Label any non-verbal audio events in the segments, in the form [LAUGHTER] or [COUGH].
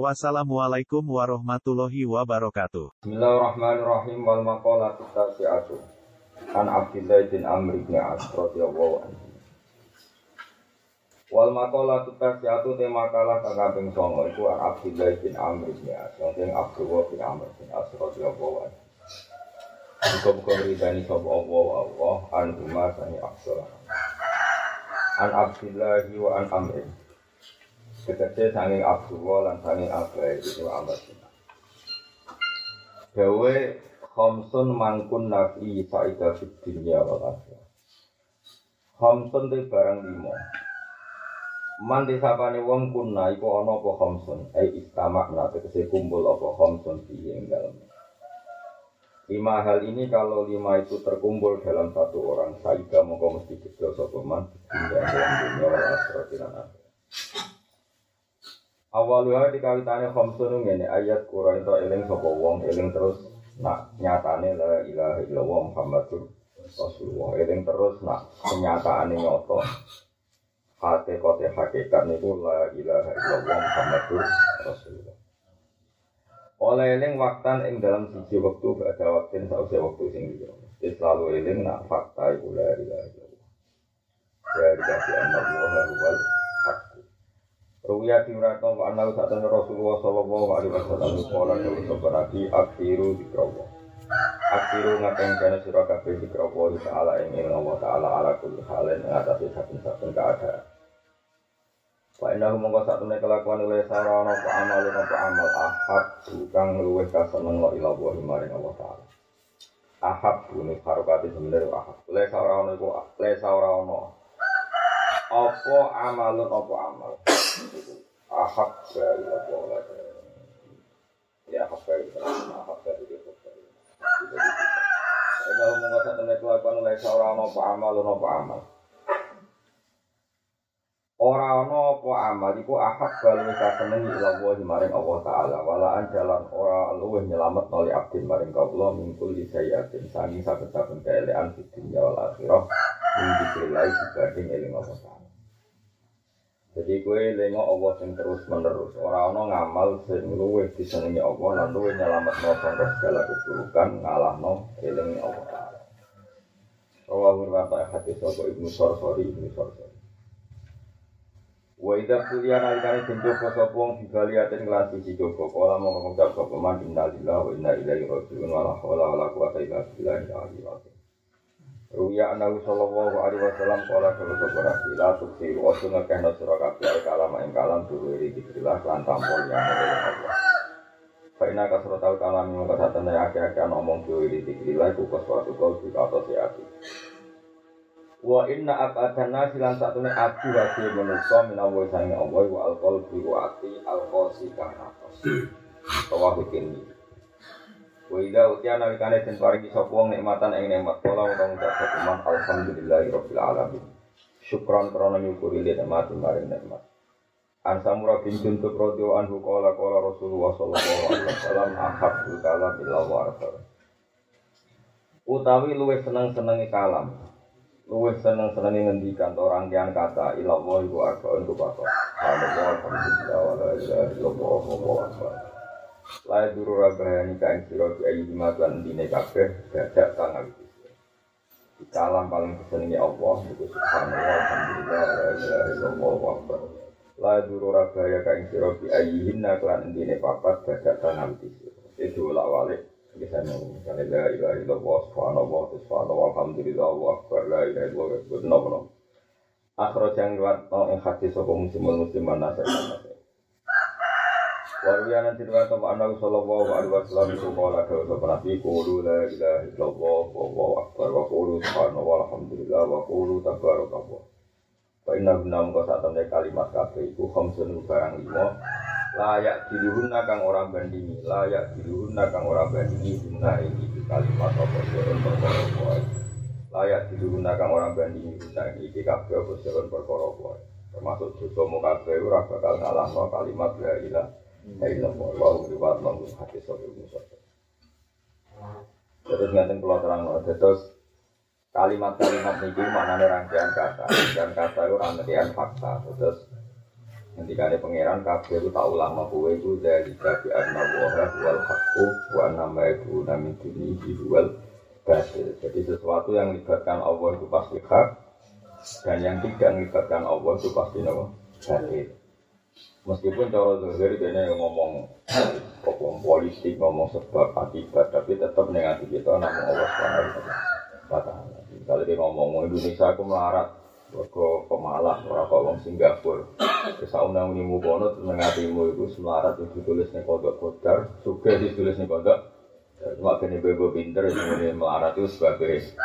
Wassalamualaikum warahmatullahi wabarakatuh. Bismillahirrahmanirrahim wal maqalatu tasi'atu an Abdullah bin Amr bin As radhiyallahu anhu. Wal maqalatu tasi'atu te makalah kang kaping 9 iku an Abdullah bin Amr bin As. Sing Abdullah bin Amr bin As radhiyallahu anhu. Muga-muga ridani sapa Allah Allah an huma sani. An Abdullah wa an Amr. Sekece sanging Abdullah lan sanging Abai itu As. Dawe Khamsun mangkun nafi sa'idah fid dunya wal akhirah. Khamsun te barang lima. Man disapane wong kunna iku ana apa khamsun, ai istamak na tegese kumpul apa khamsun fihi ing dalem. Lima hal ini kalau lima itu terkumpul dalam satu orang, sa'idah mongko mesti jedol sapa man dunya wal akhirah Awalnya dikawitane khamsun ngene ayat Quran itu eling sapa wong eling terus nak nyatane la ilaha illallah Muhammadur Rasulullah. Eling terus nak kenyataane nyoto hati kote hakikat niku la ilaha illallah Muhammadur Rasulullah. Oleh eling waktan ing dalam siji waktu gak ada waktu sausé waktu sing liya. Selalu eling nak fakta iku la ilaha illallah. Ya dikasih Allah huwal Ruya diuratno wa anna satana Rasulullah sallallahu alaihi wasallam qala dawu sapa nabi akhiru dikrawa. Akhiru ngaten kana sira kabeh dikrawa taala ing Allah taala ala kulli halin ing atase saben-saben keadaan. Wa inna mongko satune kelakuan oleh sarana apa amal apa amal ahad kang luwih kaseneng wa ila wa maring Allah taala. Ahad bunu harokate sebenere ahad. Le sarana iku le sarana apa amalun apa amal ahab dari Allah ya ahab dari ahab dari dia Ina ngomong kata temen kelakuan oleh seorang apa amal apa amal Orang ono apa amal iku ahab balu ka senengi ila Allah maring Allah taala walaan jalan ora luwih nyelamet noli abdin maring kawula mingkul di sayatin sangi saben-saben keelean di dunia wal akhirah ing dikrilai dibanding eling Allah taala Jadi gue lengok Allah sing terus menerus. Orang ono ngamal sing luwih disenengi Allah lan luwih nyelamet no segala keburukan ngalah no eling Allah Taala. Riwayat hadis sapa Ibnu Sarsari Ibnu Sarsari. Wa idza kuliah nalikane den joko sapa wong dibaliaten kelas siji joko kala mau ngucap sapa man innalillahi wa inna ilaihi raji'un wa la haula wa la quwwata illa billah Ruya anahu sallallahu alaihi wasallam kala kalau seberang sila tuksi wasu ngekehno surah kabeh al kalam ing kalam duwiri dikrilah lan tampol yang Allah. Faina kasro tau kalam yang kesatan ya akeh-akeh ngomong duwiri dikrilah iku suatu kau di atas ati. Wa inna abadana silan satune ati wae manusa minawa sange Allah wa alqalbi wa ati alqasi kang atas. Tawa bikin Wida utia nalikane den paringi sapa wong nikmatan ing nikmat kala wong ngucap iman alhamdulillahi rabbil alamin. Syukron krana nyukuri nikmat maring nikmat. An Samura bin anhu qala qala Rasulullah sallallahu alaihi wasallam ahabbul kalam. Utawi luwih seneng-senenge kalam. Luwih seneng-senenge ngendikan orang rangkaian kata ila wa apa. Alhamdulillah wallahu akbar. Lai duru rabahani kain siro di ayu dimatuan dine kabeh Dadak Di kalam paling kesenangi Allah Itu subhanallah alhamdulillah La ilaha illallah wa akbar. Duru rabahaya kain siro di ayu hinna Kelan dine papat dadak awiti Itu ulak walik Misalnya, misalnya la ilaha illallah subhanallah subhanallah alhamdulillah wa akbar la ilaha illallah wa akbar Akhro jang no ing hadis sapa muslimun musliman nasib Waruya nanti riwayat sama anak sallallahu alaihi wasallam itu kala ke sapa nabi qulu la ilaha illallah wallahu akbar. Wa qulu subhanallah walhamdulillah wa qulu tabarakallah. Fa inna guna mengko sak temne kalimat kabeh iku khamsun barang lima. Layak diluhunna kang orang bandingi layak diluhunna kang orang bandingi guna ini kalimat apa yuduna kang orang banding bisa iki kabeh apa sirun perkara apa termasuk dosa mu kabeh ora bakal ngalahno kalimat la ilaha Terus ngeten kula terangno terus kalimat-kalimat niki maknane rangkaian kata. Dan kata itu rangkaian fakta. Terus ketika ada pangeran kabeh itu tak ulama kowe itu dari kabi anna wa wal haqqu wa nama itu namin dunihi wal batil. Jadi sesuatu yang melibatkan Allah itu pasti hak dan yang tidak melibatkan Allah itu pasti nama batil meskipun cara zahir ini ngomong ngomong politik ngomong sebab akibat tapi tetap negatif kita namun Allah swt kalau dia ngomong Indonesia aku melarat Mergo pemalas ora kok wong Singapura. Wis undang ini mukono mengatimu itu semarat itu ditulis ning kodok kodar, suka ditulis ning kodok. Cuma kene bebo pinter ini melarat itu sebagai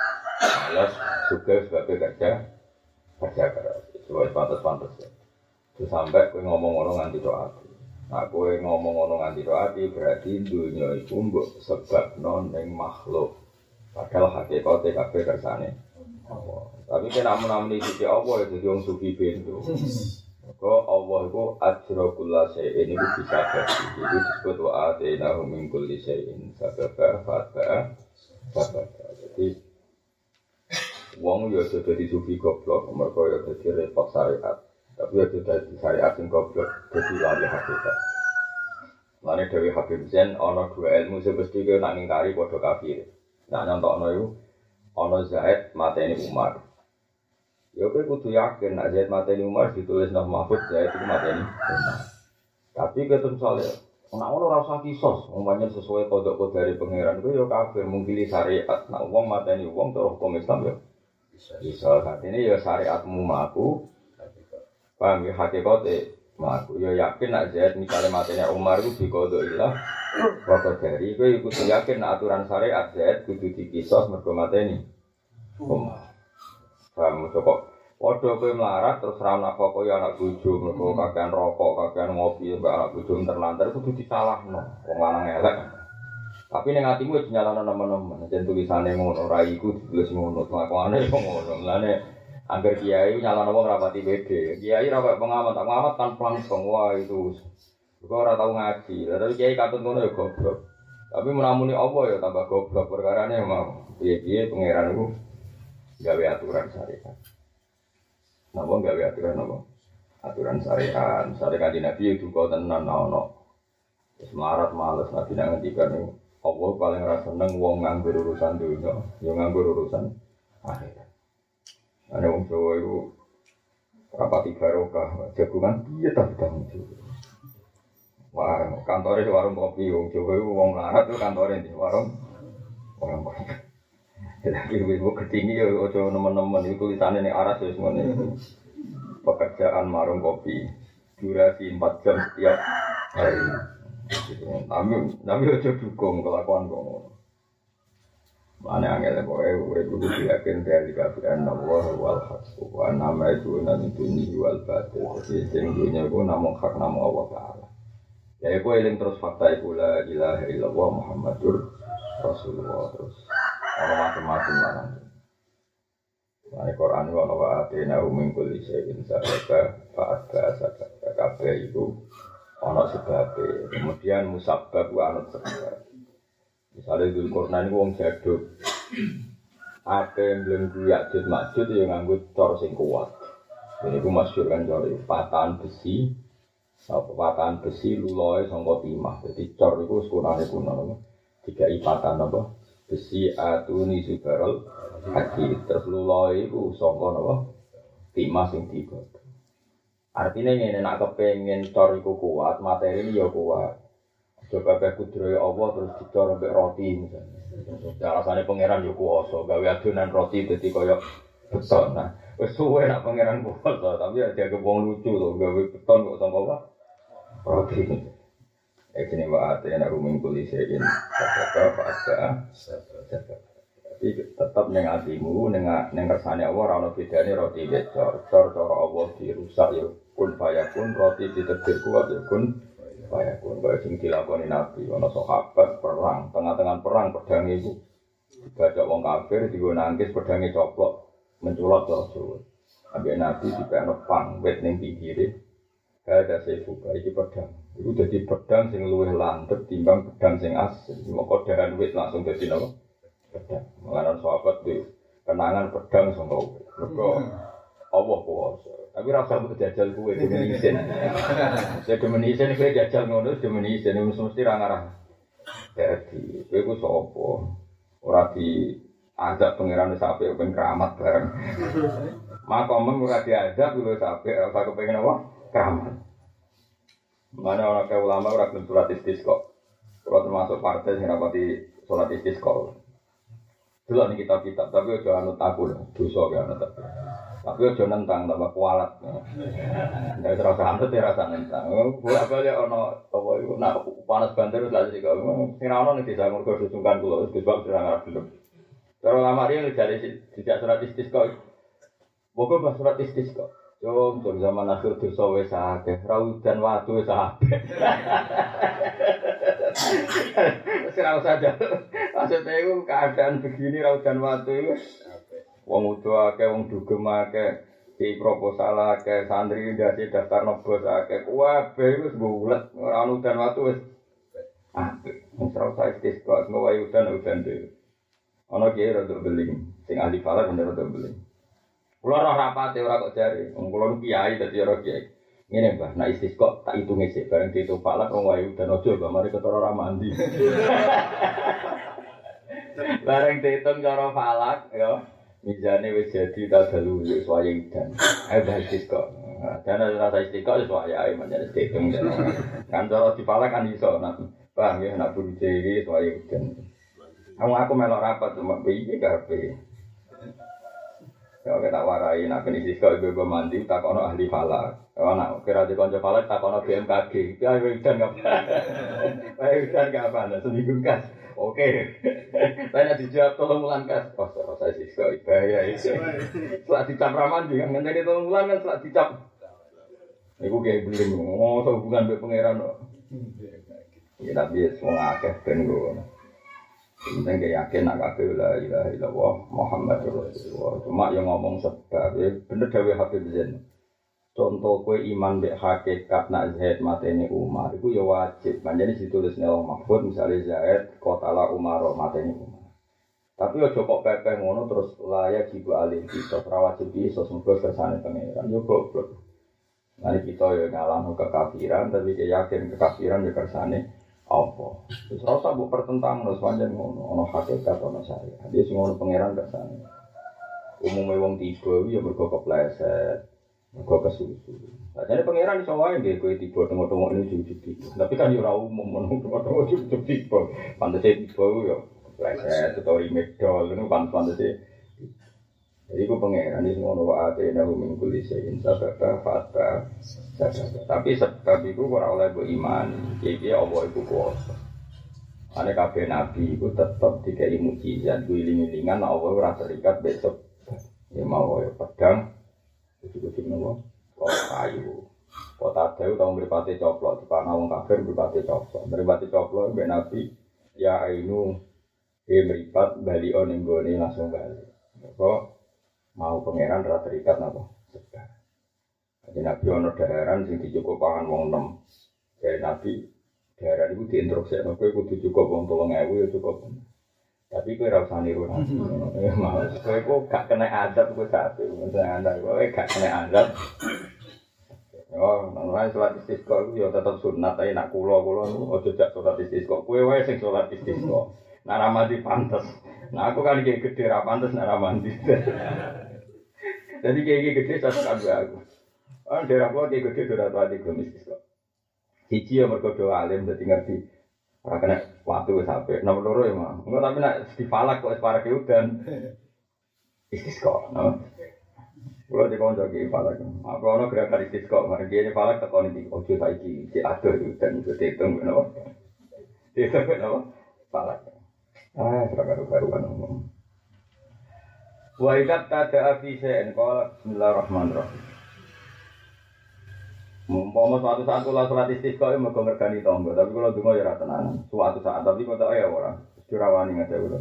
malas, suka sebagai kerja kerja keras. Sebagai pantas-pantas ya. Terus sampai kowe ngomong ngono nganti doa. Nah, kowe ngomong ngono nganti doa berarti dunia itu mbok sebab non ning makhluk. Padahal hakikate kabeh kersane Allah. Tapi kena namun di sisi Allah itu yang sufi pintu. Maka Allah itu ajrokullah ini bisa jadi. Itu disebut wa atina min kulli syai'in sababa fata sababa. Jadi Wong ya sudah di sufi goblok, mereka ya jadi repot syariat. Tapi ya sudah di syariat yang goblok, jadi lari hakikat. Mana Dewi Habib Zain, ono dua ilmu sebesti ke nak ngingkari bodoh kafir. Nah nyontok itu, ono Zaid mata ini Umar. Ya kowe kudu yakin nek Zaid mateni Umar ditulis nang Mahfud Zaid itu mateni Umar. Tapi ketemu soalnya Nah, ono ora usah kisos, umpamanya sesuai kodok kode dari pangeran itu ya kafir mungkili syariat. Nah, uang mateni uang terus hukum Islam ya bisa. Saat ini ya syariatmu maku, paham ya hakikate maku. Ya yakin nak Zaid misalnya matenya Umar itu di kodok ilah, waktu dari gue ikut yakin nak aturan syariat Zaid kudu dikisos mergo mateni Umar. Paham kok Waduh kowe melarat terus ra ana kok ya anak bojo mergo kakean rokok, kakean ngopi mbak anak bojo terlantar kudu disalahno. Wong lanang elek. Tapi ning atimu wis nyalano nemen-nemen. Jen tulisane ngono, ra iku ditulis ngono, kelakuane ngono. Mulane angger kiai nyalano wong rapati pede. Kiai ra kok pengamat, pengamat kan langsung wah itu. Kok ora tau ngaji. Lah kiai katut ngono ya goblok. Tapi menamuni Allah ya tambah goblok perkarane mau. Piye-piye pangeran iku gawe aturan syariat. Napa gawe aturan apa? Aturan syariat. Misalnya kanji Nabi itu kau tenan ono. Terus melarat males Nabi nak ngendikan. Allah paling rasa seneng wong nganggur urusan dunia, yo nganggur urusan akhirat. Ada wong Jawa itu rapati barokah, jagungan iya tapi tanggung jawab. Wah, kantornya di warung kopi, wong Jawa itu wong melarat itu kantornya di warung warung kopi. Jadi ibu ketinggi ya ojo nemen-nemen itu tulisannya nih aras ya semuanya. Pekerjaan marung kopi durasi 4 jam setiap hari. Tapi tapi ojo dukung kelakuan kok. Mana angel kowe kowe kudu yakin dari kafiran Allah wal haq wa nama itu nan dunia wal batil. Jadi sing dunia ku namung hak namung Allah taala. Ya kowe eling terus fakta iku la ilaha illallah Muhammadur Rasulullah terus ono macam-macam lah nanti. Nah, Quran wa wa atina min kulli shay'in sababa fa atba sababa kabeh iku ana sebabe. Kemudian musabbab wa anut sebab. Misalnya dulu Quran itu wong jaduk. Ake yang belum guyak jud makjud yang nganggut cor sing kuat. Ini ku masyur kan cor patahan besi. Patahan besi luloi sangka timah. Jadi cor itu sekunane kuno. Tiga ipatan apa? besi atuni subarol haji terus luloi itu songko nopo timah sing tiga artinya ini nak kepengen cor iku kuat materi ini ya kuat coba kayak kudroy Allah terus dicor sampai roti misalnya. Ya rasanya pangeran ya kuoso gawe adonan roti jadi koyo beton. Nah wes suwe nak pangeran kuoso tapi ya dia kebong lucu loh gawe beton kok sama apa? Roti. Ekene wa ate ana rumin kuli sein sadaka fa ada Tapi tetap neng atimu neng neng kersane Allah ora ono bedane roti becor. Cor cara Allah dirusak ya kun fayakun roti ditetir kuat ya kun fayakun. Kaya sing dilakoni Nabi ono sahabat perang, tengah-tengah perang pedang iku dibaca wong kafir digo nangkis pedange coplok. menculot terus. Ambil Nabi di pang wet neng pinggire. Ada saya buka iki pedang. Iku dadi pedang sing luwih landhep timbang pedang sing asli. Moko dahan wit langsung dadi napa? Pedang. Mengaran sahabat itu kenangan pedang sangka wit. Mergo Allah kuwasa. Tapi rasa mbok jajal kuwe [LAUGHS] demen isin. Saya demen isin kowe jajal ngono demen isin mesti ra ngarah. Dadi kowe ku sapa? Ora di azab pangeran sapi ben keramat bareng. [LAUGHS] Makomeng ora diazab lho sapi ora kepengen apa? keramat. Mana orang kayak ulama orang belum sholat kok. Kalau termasuk partai yang rapati sholat kok. Dulu nih kitab-kitab, tapi udah anut aku dosa gak anut aku. Tapi udah nentang, tambah kualat. Jadi terasa anut ya rasa nentang. Boleh boleh ono apa itu, nak panas banter terus lagi kok. Sing ono nih bisa ngurus susungkan kulo, terus sebab sudah ngarap belum. Kalau lama dia dari sejak sholat kok. Pokoknya pas sholat kok. Cung, cung zaman akhir dosa wis akeh, raudan watu wis akeh. Wis ora usah Maksudnya itu keadaan begini raudan watu itu wong utuh akeh, wong dugem akeh, di proposal akeh, santri ndase daftar nobos akeh, kabeh wis bulet, ora ono udan watu wis apik. Wis ora usah istisqa, semua udan udan dhewe. Ana kiai rada beling, sing ahli falak bener rada beling. Kulo roh rapate ora kok jare. Wong kulo nu kiai dadi ora kiai. Ngene Mbah, nek istisqa tak hitunge sik bareng ditu falak wong wae udan aja Mbah mari ketara ora mandi. [LAUGHS] bareng dihitung cara falak ya. Mizane wis jadi ta dalu wis wae udan. Ayo Mbah istisqa. Dan ada rasa istiqo itu wae ae menjadi. Kan cara dipalak kan iso nak paham ya nak buru iki wae udan. Kamu aku melok rapat cuma piye karepe. Kalau kita warai, nak kini sisko ibu ibu mandi, tak kono ahli falak. Kalau nak kira di konco falak, tak kono BMKG. Ya ibu udan nggak apa? [LAUGHS] Ibu udan nggak apa? Nah, seminggu kas. Oke. [LAUGHS] Tanya dijawab tolong ulang kas. Oh, saya sisko bahaya itu. Setelah dicap raman juga, nanti tolong ulang kan setelah dicap. Ibu kayak beli, oh, hubungan dengan pangeran. Ya tapi semua akeh ben gue. Penting kayak yakin nak kabeh la ilaha illallah Muhammad Rasulullah. Cuma yang ngomong sebab ya bener dawe Habib Zain. Contoh kue iman dek hakikat nak Zaid mateni Umar itu ya wajib. Manjane ditulis nang Mahfud misalnya Zaid kotala Umar mateni Umar. Tapi ojo kok pepe ngono terus layak jibu alih kita wajib iso semoga kersane pangeran yo goblok. Nanti kita ya ngalam kekafiran tapi yakin kekafiran ya kersane apa? Terus rasa bu pertentang terus panjang ngono, ono hakikat ono syariat. Dia semua ono pangeran sana. Umumnya wong tiba, ya mergo kepleset, mergo kesusu. Jadi pangeran iso wae nggih kowe tiba tengok-tengok ini cucuk tiba. Tapi kan yo ora umum ngono tengok-tengok cucuk tiba. Pantese tiba yo kepleset atau imedol ngono pantese jadi gue pengeran ini semua nawa ate nahu minggu lisein sababa fata sababa. Tapi sebab itu orang oleh gue iman. Jadi Allah itu kuasa. Ane kafe nabi itu tetap dikai mujizat gue iling-ilingan Allah ora terikat besok. Ya mau ya pedang. Kucing-kucing nawa. Kau kayu. Kota Dewi tahu meripati coplok. Di panah wong kafir meripati coplok. Meripati coplok mbak nabi. Ya ainu. Dia meripat bali on langsung balik. Kok mau pangeran rata terikat sedar jadi nabi ono daharan sing pangan wong enam dari nabi daharan itu diinstruksi nabi kudu cukup wong tolong ewu ya cukup tapi kue rasa niru nabi mau kue kok gak kena adab kue satu misalnya anda kue gak kena adab Oh, mulai sholat istisqa itu ya tetap sunat, tapi nak kulo kulo itu ojo jak sholat istisqa. Kue wae sing sholat istisqa. Nak ramadi pantas. Nah aku kan kayak gede rapantes nak ramadi. Jadi kayak gede satu kabeh aku. Oh, daerah gua kayak gede daerah tua di mistis kok. Cici yang berkodo alim jadi ngerti. Orang kena waktu wes sampai. Nomor loro ya mah. Enggak tapi nak di falak kok separah ke udan. [LAUGHS] Istis kok. No. Kalau di konco ki falak. Apa ono gerakan kok. Mari dia falak tekon ini. Ojo saiki si aduh udan itu dihitung kenapa? [LAUGHS] Dihitung kenapa? Falak. Ah, seragam baru kan ngomong. Wa idat tada fi syai'in qala bismillahirrahmanirrahim. Mumpama suatu saat kula salat istisqa mergo ngergani tangga, tapi kula donga ya ora tenanan. Suatu saat tapi kok ya ora. Dirawani ngajak kula.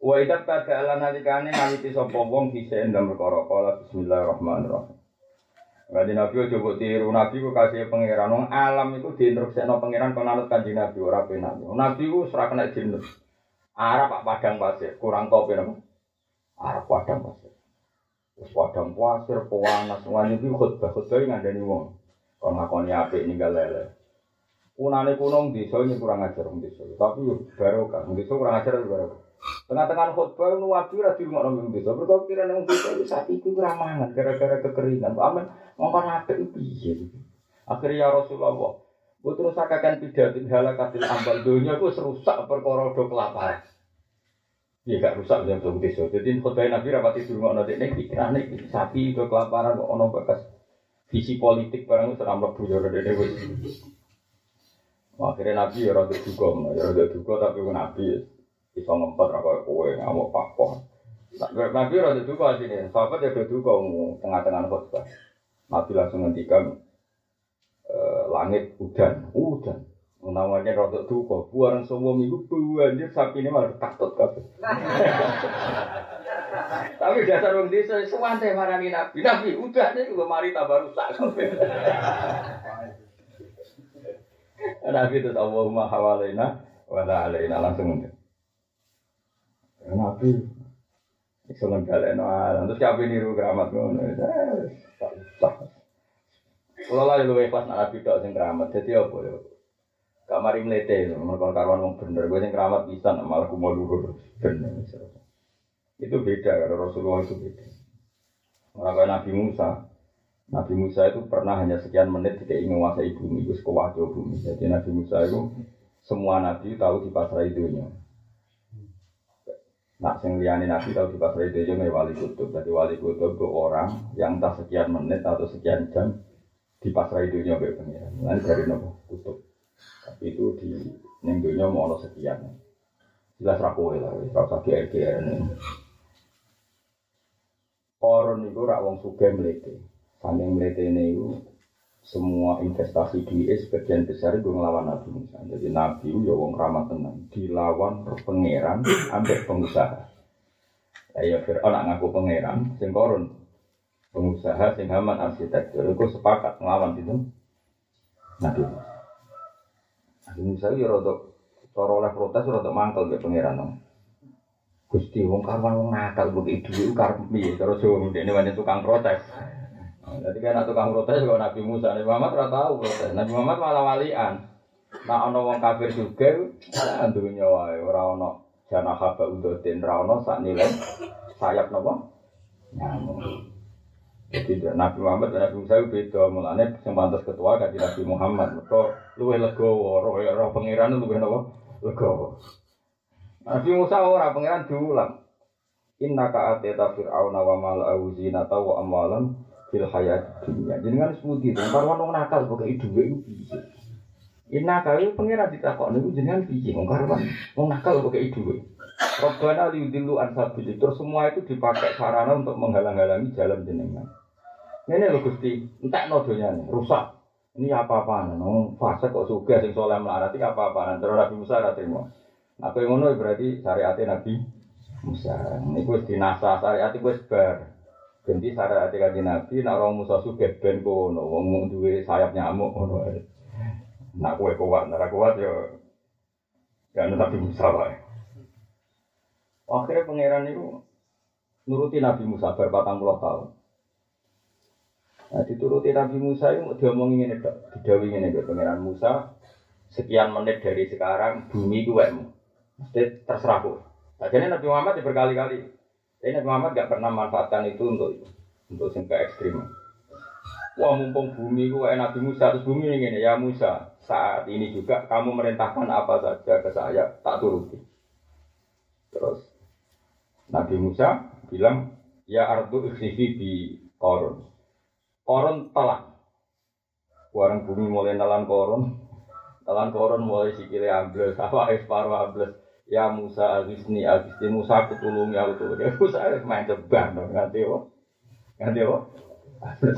Wa idza ta'ala nalikane naliti sapa wong disen ndang perkara kala bismillahirrahmanirrahim. Kanjeng Nabi mbok tiru, Nabi ku kasih pangeran wong alam iku diinstruksikno pangeran kon anut Kanjeng Nabi ora penak. Nabi ku ora kena jinus. Arab pak padang pasir, kurang kopi napa? Arab padang pasir. Wis padang pasir panas, wani iki khutbah khutbah ngandani wong. Kon ngakoni apik ninggal lele. Kunane kuno desa ini kurang ajar wong desa. Tapi yo barokah, wong desa kurang ajar barokah. Tengah-tengah khutbah nu wabi ra di rumah nang desa. Mergo pikiran wong desa wis saat iku ora mangan gara-gara kekeringan. Kok amen ngongkon apik piye. Akhirnya ya Rasulullah, Gue terus akan pidato halakatil ambal dunia gue serusak perkara do kelaparan. Iya gak rusak jam satu desa. Jadi khutbah Nabi rapati di rumah nanti nih pikiran nih sapi do kelaparan kok ono bekas visi politik barang itu seram lebu ya rada dewe. Akhirnya Nabi ya rada duga, ya rada duga tapi Nabi bisa ngempet raka kowe ngamuk pakpon. Nabi rada duga sini, sahabat ya rada duga tengah-tengah khutbah. Nabi langsung ngendikan eh, langit udan, udan. Namanya rada duka, buaran semua minggu banjir sapi ini malah takut kabeh. [LAUGHS] Tapi dasar wong desa suwante marani Nabi. Nabi udah nih juga mari tambah rusak kabeh. [LAUGHS] Nabi itu Allahumma hawalaina wa la alaina langsung. Ya, Nabi iso nggalekno alam. Terus kabeh niru keramat ngono. Eh, Tak usah. Kalau lah lu ikhlas nak Nabi tok sing keramat. Jadi apa ya? Gak mari mlete, mereka karuan wong bener. Gue sing keramat bisa malah aku mau luhur. Bener. Itu beda kalau Rasulullah itu beda. Orang Nabi Musa, Nabi Musa itu pernah hanya sekian menit tidak ingin menguasai bumi, itu sekuwajo bumi. Jadi Nabi Musa itu semua Nabi tahu di pasar idunya. Nah, yang liane Nabi tahu di pasar idunya nggak wali kutub. Jadi wali kutub itu orang yang entah sekian menit atau sekian jam di pasar idunya. Nanti dari nopo kutub. Tapi itu di nengdunya mau ono sekian. Jelas rakowe lah, kalau sakit RGR ini. Koron itu rak wong melete. Saking melete ini itu semua investasi duit sebagian besar itu ngelawan Nabi Musa. Jadi Nabi itu ya wong ramah tenang. Dilawan pangeran ambek pengusaha. Ya Fir'aun ngaku pangeran, sing koron pengusaha sing Haman arsitektur itu sepakat ngelawan itu Nabi Musa. Musa itu ya rodok cara oleh protes rodok mangkel ke pangeran. No. Gusti wong karwan wong nakal begitu dhuwit karep terus wong ini banyak tukang protes. Jadi kan tukang protes kalau Nabi Musa, Nabi Muhammad ora tahu protes. Nabi Muhammad malah walian. Nah ana wong kafir juga dunya wae ora ana jana haba udotin ora ana sak nilai sayap napa? Nyamuk. Jadi Nabi Muhammad dan Nabi Musa itu beda mulane sing pantes ketua kan Nabi Muhammad. Mergo luwih legowo, roh roh pangeran luwih napa? Legowo. Nabi Musa ora pangeran diulang. Inna ka ateta fir'auna wa mala'u zinata wa amwalan fil hayat dunya. Jenengan sebuti to, karwan wong nakal kok dhuwit iku piye. Inna ka iki pangeran ditakokne iku jenengan piye wong karwan wong nakal kok dhuwit. Robbana liudillu an sabili. Terus semua itu dipakai sarana untuk menghalang-halangi jalan jenengan. Ini lho Gusti, entek no donyane, rusak. Ini apa-apaan, no, fase kok suga sing soleh melarat iki apa-apaan. Terus Nabi Musa ra terima. Apa ngono berarti syariatnya Nabi Musa. Gue dinasa syariat gue sebar. Ganti syariat kanjeng Nabi, orang Musa suge ben kono, wong duwe sayap nyamuk kono. Nak kue kuat, nak kuat yo. Ya Nabi Musa wae. Akhirnya pangeran itu nuruti Nabi Musa berpatang puluh tahun. Nah, dituruti Nabi Musa itu diomongin ini, didawi ini, pangeran Musa sekian menit dari sekarang bumi itu wekmu. Mesti terserah aku. Nah, jadi Nabi Muhammad ya berkali-kali. Tapi Nabi Muhammad gak pernah manfaatkan itu untuk untuk ke ekstrim. Wah mumpung bumi kayak Nabi Musa terus bumi ini ya Musa saat ini juga kamu merintahkan apa saja ke saya tak turuti. Terus Nabi Musa bilang ya ardu ikhsifi di korun. Korun telan. Warang bumi mulai nalan korun. Telan korun mulai sikile ambles, [LAUGHS] apa separuh ambles. Ya Musa agisni agisni Musa aku ya aku. Ya [LAUGHS] Musa main ceban dong nganti apa? Nganti apa?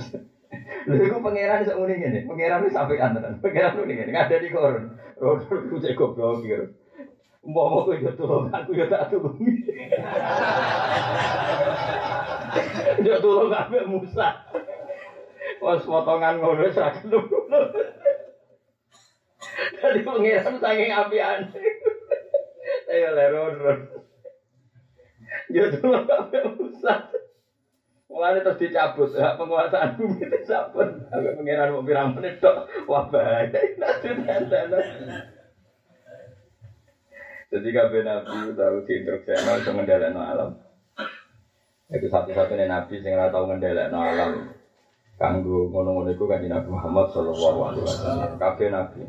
[LAUGHS] Lha iku pangeran iso muni ngene. Pangeran wis sampe antenan. Pangeran muni ngene, di korun. Rodo ku cek goblok kira. Mbok mau yo tulung aku yo tak tulungi. Yo tulung kabeh Musa. Wes potongan ngono sak Jadi pangeran saking apian. Ayo leron. Yo tulung kabeh Musa. Mulane terus dicabut, hak penguasaan bumi dicabut. Sampai pengiran mau pirang menit tok. Wah bahaya. Jadi kabeh nabi tahu diinstruksi untuk ngendhalekno alam. Itu satu-satunya nabi sing ora tau ngendhalekno alam. Kanggo ngono-ngono iku kanjeng Nabi Muhammad sallallahu alaihi wasallam. Kabeh nabi.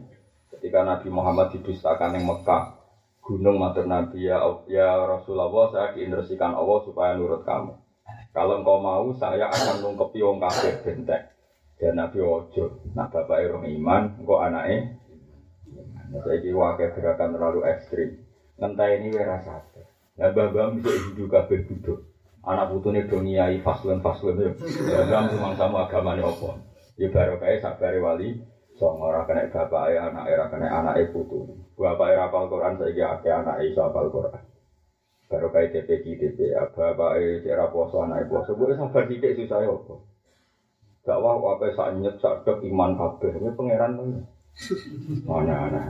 Ketika Nabi Muhammad didustakan yang Mekah, gunung matur Nabi ya, ya Rasulullah saya diinstruksikan Allah supaya nurut kamu. Kalau engkau mau, saya akan nungkepi wong kafir benteng. Dan Nabi Ojo, nah bapak Irung Iman, engkau anaknya. Nah, saya wakil gerakan terlalu ekstrim. Ngentai ini wira satu. Nah, bapak bisa hidup kafir duduk. Anak putune doniai faslun faslun ya. Bapak memang sama agama ini apa. Ya baru kayak sabari wali. Songo ora kena bapak anak era kena anak putu. Bapak era apal Quran saya akeh anak iso apal Quran. Baru kayak TPG TP apa apa eh cara puasa anak puasa gue sabar dikit susah ya apa. Gak wah apa sak nyet sak dok iman kabeh ini pangeran tuh. Mana mana.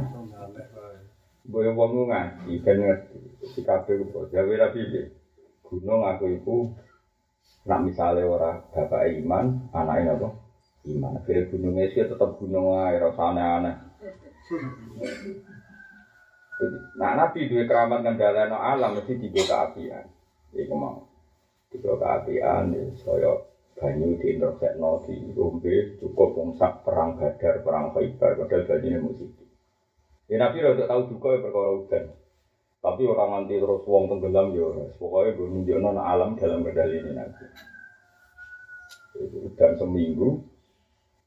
Gue wong ngaji kan ngerti si kabeh gue jawe rapi Gunung aku iku nak misalnya ora bapak iman anaknya apa iman akhirnya gunungnya sih tetap gunung air rasa aneh-aneh Nah, Nabi dua keramat ngendhaleno alam mesti tiga keapian. Iku mau. Tiga keapian ya saya banyu di intersekno di rombe cukup ngsak perang badar, perang khaybar padahal banyune musik. Ya Nabi rada tahu juga ya perkara. Tapi orang nganti terus wong tenggelam ya pokoknya gue nunjukno alam dalam kendali ini nanti. Dan seminggu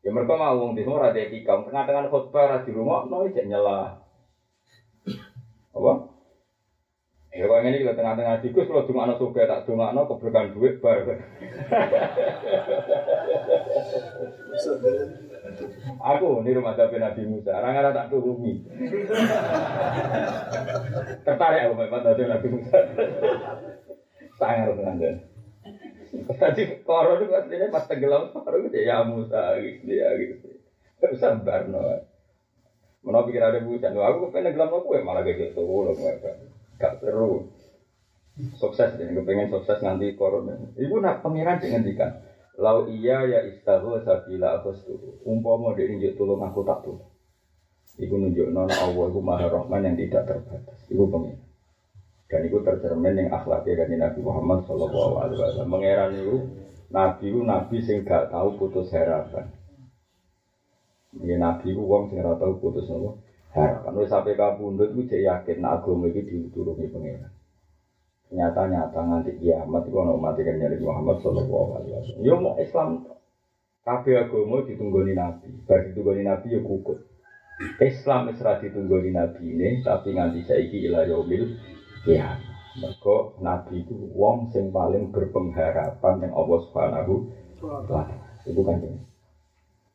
Ya mereka mau wong di semua ada etika, tengah-tengah khutbah di rumah, no ijek nyela. Apa? Ya kalau ini juga tengah-tengah tikus kalau cuma anak suka tak cuma anak keberkahan duit bar. Aku ini rumah tapi Nabi Musa, orang-orang tak turuni. Tertarik aku memang tadi Nabi Musa. Sangat dengan Tadi koron itu aslinya pas tenggelam baru gitu ya Musa gitu ya gitu. Sabar no. Mana pikir ada bujan, aku pengen gelam aku ya malah gitu, loh mereka. Gak seru. Sukses deh, pengen sukses nanti corona. Ibu nak pangeran jangan dikan. Lau iya ya istahu sabila aku setuju. Umpama dia nunjuk tolong aku tak tuh. Ibu nunjuk nona Allah, ibu maha rahman yang tidak terbatas. Ibu pengen. Dan itu tercermin yang akhlaknya dari Nabi Muhammad Shallallahu Alaihi Wasallam. Mengeran itu Nabi itu Nabi sing gak tahu putus harapan. Ya nabi ku wong sing ora tau putus nopo. Harapan wis sampe kabundut ku cek yakin nek agama iki diturunke pangeran. Ternyata nyata nganti kiamat iku ono mati kan nyari Muhammad sallallahu alaihi wasallam. Yo mau Islam kabeh agama ditunggoni nabi. Bar ditunggoni nabi yo kukut. Islam wis ora ditunggoni nabi ini tapi nganti saiki ila yaumil kiamat. Mergo nabi itu wong sing paling berpengharapan yang Allah Subhanahu wa taala. Itu kan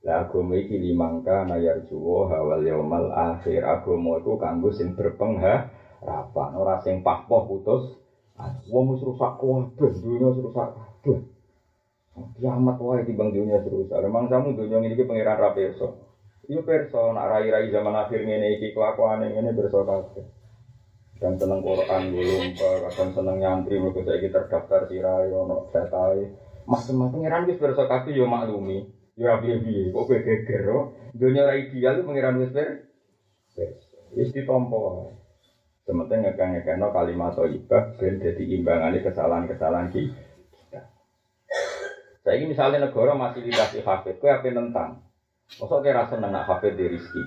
lah agama iki limangka nayar juwo hawal yaumal akhir. Agama iku kanggo sing berpengharapan ora sing pahpoh putus wong wis rusak kabeh dunya rusak kabeh. Kiamat wae timbang dunia rusak. Memang kamu dunia ini pangeran ra perso iya perso nak rai-rai zaman akhir ngene iki kelakuan ngene perso kabeh. Dan seneng Quran belum kadang seneng nyantri mergo saiki terdaftar sirai ono datae. Macam-macam pangeran wis perso kabeh yo maklumi Ya piye-piye, kok kowe geger oh. Dunia ora ideal itu pengiran wis ber. Wis ditompo. Sementing ngekang-ngekangno kalimat thayyibah ben dadi imbangane kesalahan-kesalahan kita. Saya ini misalnya negara masih dikasih hafid, kue apa nentang? Masa kira seneng nak hafid di rizki?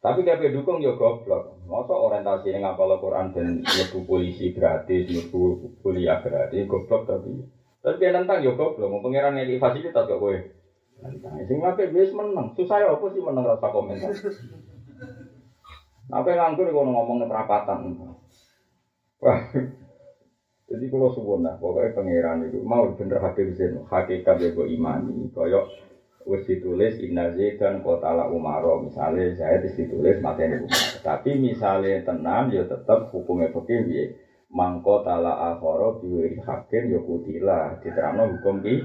Tapi kayak dukung ya goblok. Masa orientasi yang ngapal Quran dan nyebu polisi gratis, nyebu kuliah gratis, goblok tapi. Tapi dia nentang ya goblok. Mau pengiran yang fasilitas kue? Sing ngake wis menang. Susah ya apa sih menang rasa komentar. Apa yang nganggur kalau ngomong perapatan. Wah. Jadi kalau subuh pokoknya pangeran itu mau bener hati zin, hakikat ya imani. Koyok wis ditulis inna dan kotala umaro misalnya saya ditulis materi umar. Tapi misalnya tenang ya tetap hukumnya begini mangko tala akhara biwiri hakim ya kutila diterangno hukum ki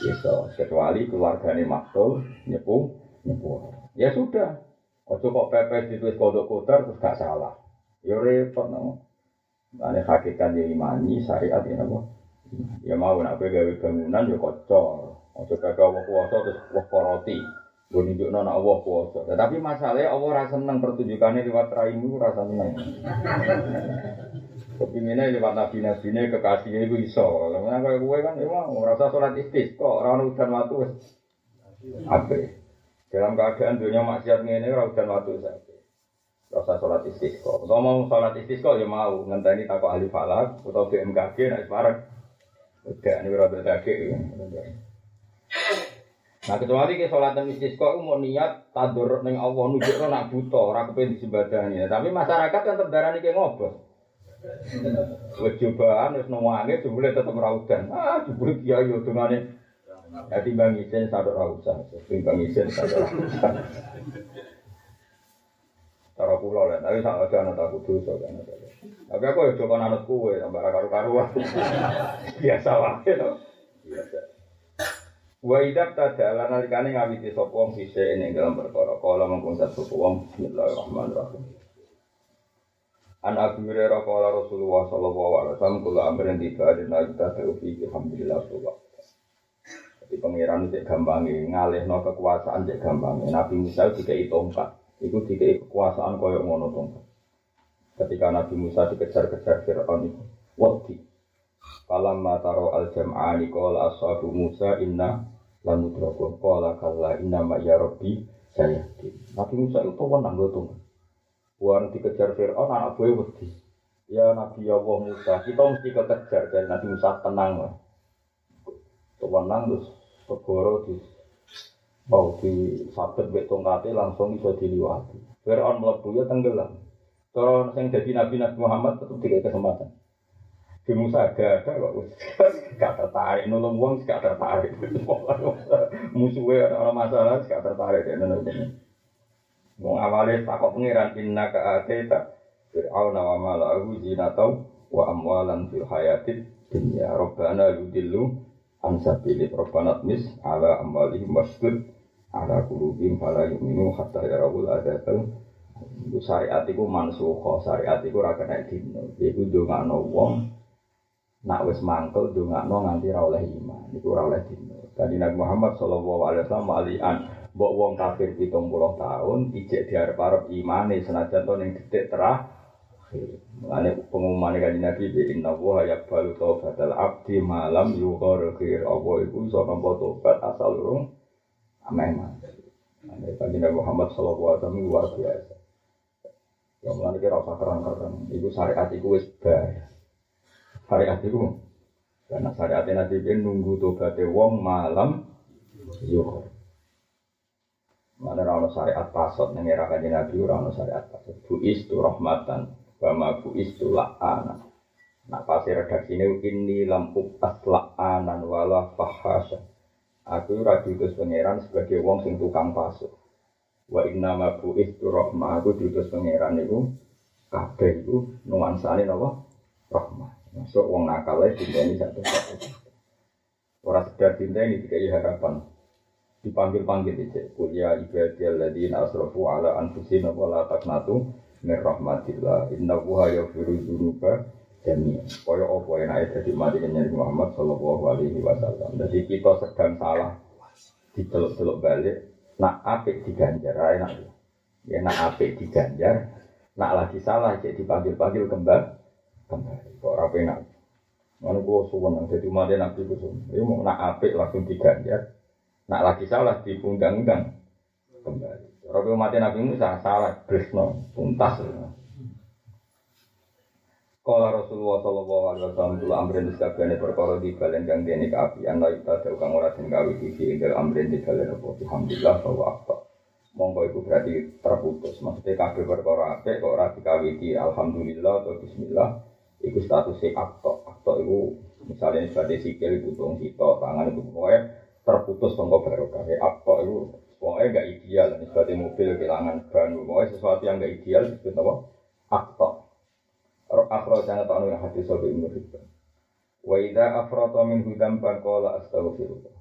bisa kecuali keluargane maktul nyepu nyepu. Ya sudah. Ojo kok pepes ditulis kodok kotor terus gak salah. Ya repot no Ane hakikat ya imani syariat ya apa ya mau nak gawe bangunan ya kocor. Ojo kagak wong kuwasa terus wah koroti gue nunjuk nona Allah kuwasa tetapi masalahnya Allah rasa seneng pertunjukannya lewat raimu rasa seneng Kepinginnya lewat nabi-nabi ini kekasihnya itu iso. Karena kayak gue kan emang merasa sholat istis kok orang hujan waktu apa? Dalam keadaan dunia maksiat ini orang hujan waktu saja. Rasa sholat istisqa. Kalau mau sholat istisqa ya mau ngenteni takut ahli falak atau BMKG naik bareng. Udah ini berada daging. Ya. Nah kecuali ke sholat istisqa mau niat tadur neng Allah nunjuk nak buta orang kepen disembadani. Tapi masyarakat kan terdarani kayak ngobrol. Wes cobaan wis nangis jebule tetep ra udan. Ah jebule kiai yo dongane. Ya timbang isin sadok ra usah. Timbang isin sadok. Cara kula lah, tapi sak aja aku dosa kan. Tapi aku yo coba anut kowe tambah karu-karuan. Biasa wae to. Biasa. Wa idab tadala nalikane ngawiti sapa wong bisa ing dalam perkara kala mengkon satu wong bismillahirrahmanirrahim. An Abu Hurairah qala Rasulullah sallallahu alaihi wasallam kula amrin tiba dina kita taufi alhamdulillah Allah. Jadi pangeran itu gampang ngalihno kekuasaan cek gampang. Nabi Musa juga tongkat. Iku dikai kekuasaan koyo ngono tongkat. Ketika Nabi Musa dikejar-kejar Fir'aun itu, wadi. Falam mataro al jam'ani qala ashabu Musa inna lamudrakun qala kalla inna ma ya rabbi saya. Nabi Musa itu wenang go tongkat. Buang dikejar Fir'aun, anak gue wedi. Ya Nabi Allah Musa, kita mesti kekejar. Dan Nabi Musa tenang lah. Tenang terus segoro di mau di sabet bek tongkate langsung bisa diliwati. Fir'aun melebu ya tenggelam. Kalau yang jadi Nabi Nabi Muhammad tetap tiga kesempatan. Di Musa ada ada kok [LAUGHS] gak tertarik nolong uang gak tertarik. [LAUGHS] Musuhnya ada masalah gak tertarik ya. Wong awale takok pengiran inna ka ateta Fir'auna wa mala'ahu zinatau wa amwalan fil hayatid dunya Rabbana yudillu an sabili Rabbana tmis ala amwalihim wasdud ala kulubim fala yu'minu hatta yarawul adabal Iku syariat iku mansuha, syariat iku ora kena dino. Iku ndongakno wong nak wis mangkel ndongakno nganti ra oleh iman. Iku ora oleh dino. Nabi Muhammad sallallahu alaihi wasallam alian Mbok wong kafir pitung puluh tahun, ijek diarep-arep imane senajan to ning detik terah. Pengumuman kanjeng Nabi bi inna wa yaqbalu abdi malam yughfir apa iku iso nampa tobat asal urung ameh mati. Nabi Muhammad sallallahu alaihi wasallam luar biasa. Ya mulane kira usah kerang-kerang, iku syariat iku wis bar. Syariat iku karena syariat Nabi nunggu tobaté wong malam yughfir. Mana rano syariat pasot neng era kaji nabi rano syariat pasot. Buis tu rahmatan, bama buis tu la'ana. Nah pasti redaksi ini ini lampu la'anan wala fahasya. Aku radi diutus pangeran sebagai wong sing tukang pasut. Wa inna ma buis tu rahmah. Aku diutus pangeran itu kabeh itu nuansane napa? Rahmah. Masuk wong nakal e ini satu satu. Orang sedar cinta ini dikai harapan dipanggil-panggil itu kuliah ibadiyah ladina asrafu ala anfusina wa la taqnatu min rahmatillah. Inna wuha yaghfiru dzunuba jami kaya apa ayat jadi mati Nabi Muhammad sallallahu alaihi wasallam. Jadi kita sedang salah diteluk-teluk balik nak apik diganjar ae nak. Ya nak apik diganjar nak lagi salah jadi dipanggil-panggil kembali. Kembali. Kok ora penak? Ngono ku suwen dadi mati Nabi ku ya mau nak apik langsung diganjar Nak lagi salah di undang-undang kembali. Orang mati Nabi Musa salah, Krisno, tuntas. Kala Rasulullah Sallallahu Alaihi Wasallam Kula amrin diskabane perkara di balen kang dene kaapian la ita tau kang ora den gawe iki ing amrin di balen apa? Alhamdulillah bahwa apa monggo iku berarti terputus. Maksudnya kabeh perkara apik kok ora dikawiti alhamdulillah atau bismillah iku statusnya akto akto iku misalnya sebagai sikil butung sito tangan itu pokoknya terputus tonggo barokah. Ya, apa itu pokoknya gak ideal. Seperti mobil kehilangan ban. Pokoknya sesuatu yang gak ideal disebut apa? Akto. Akhra jangan tahu yang hadis sobi Ibnu Hibban. Wa idza afrata min hudam qala astaghfirullah.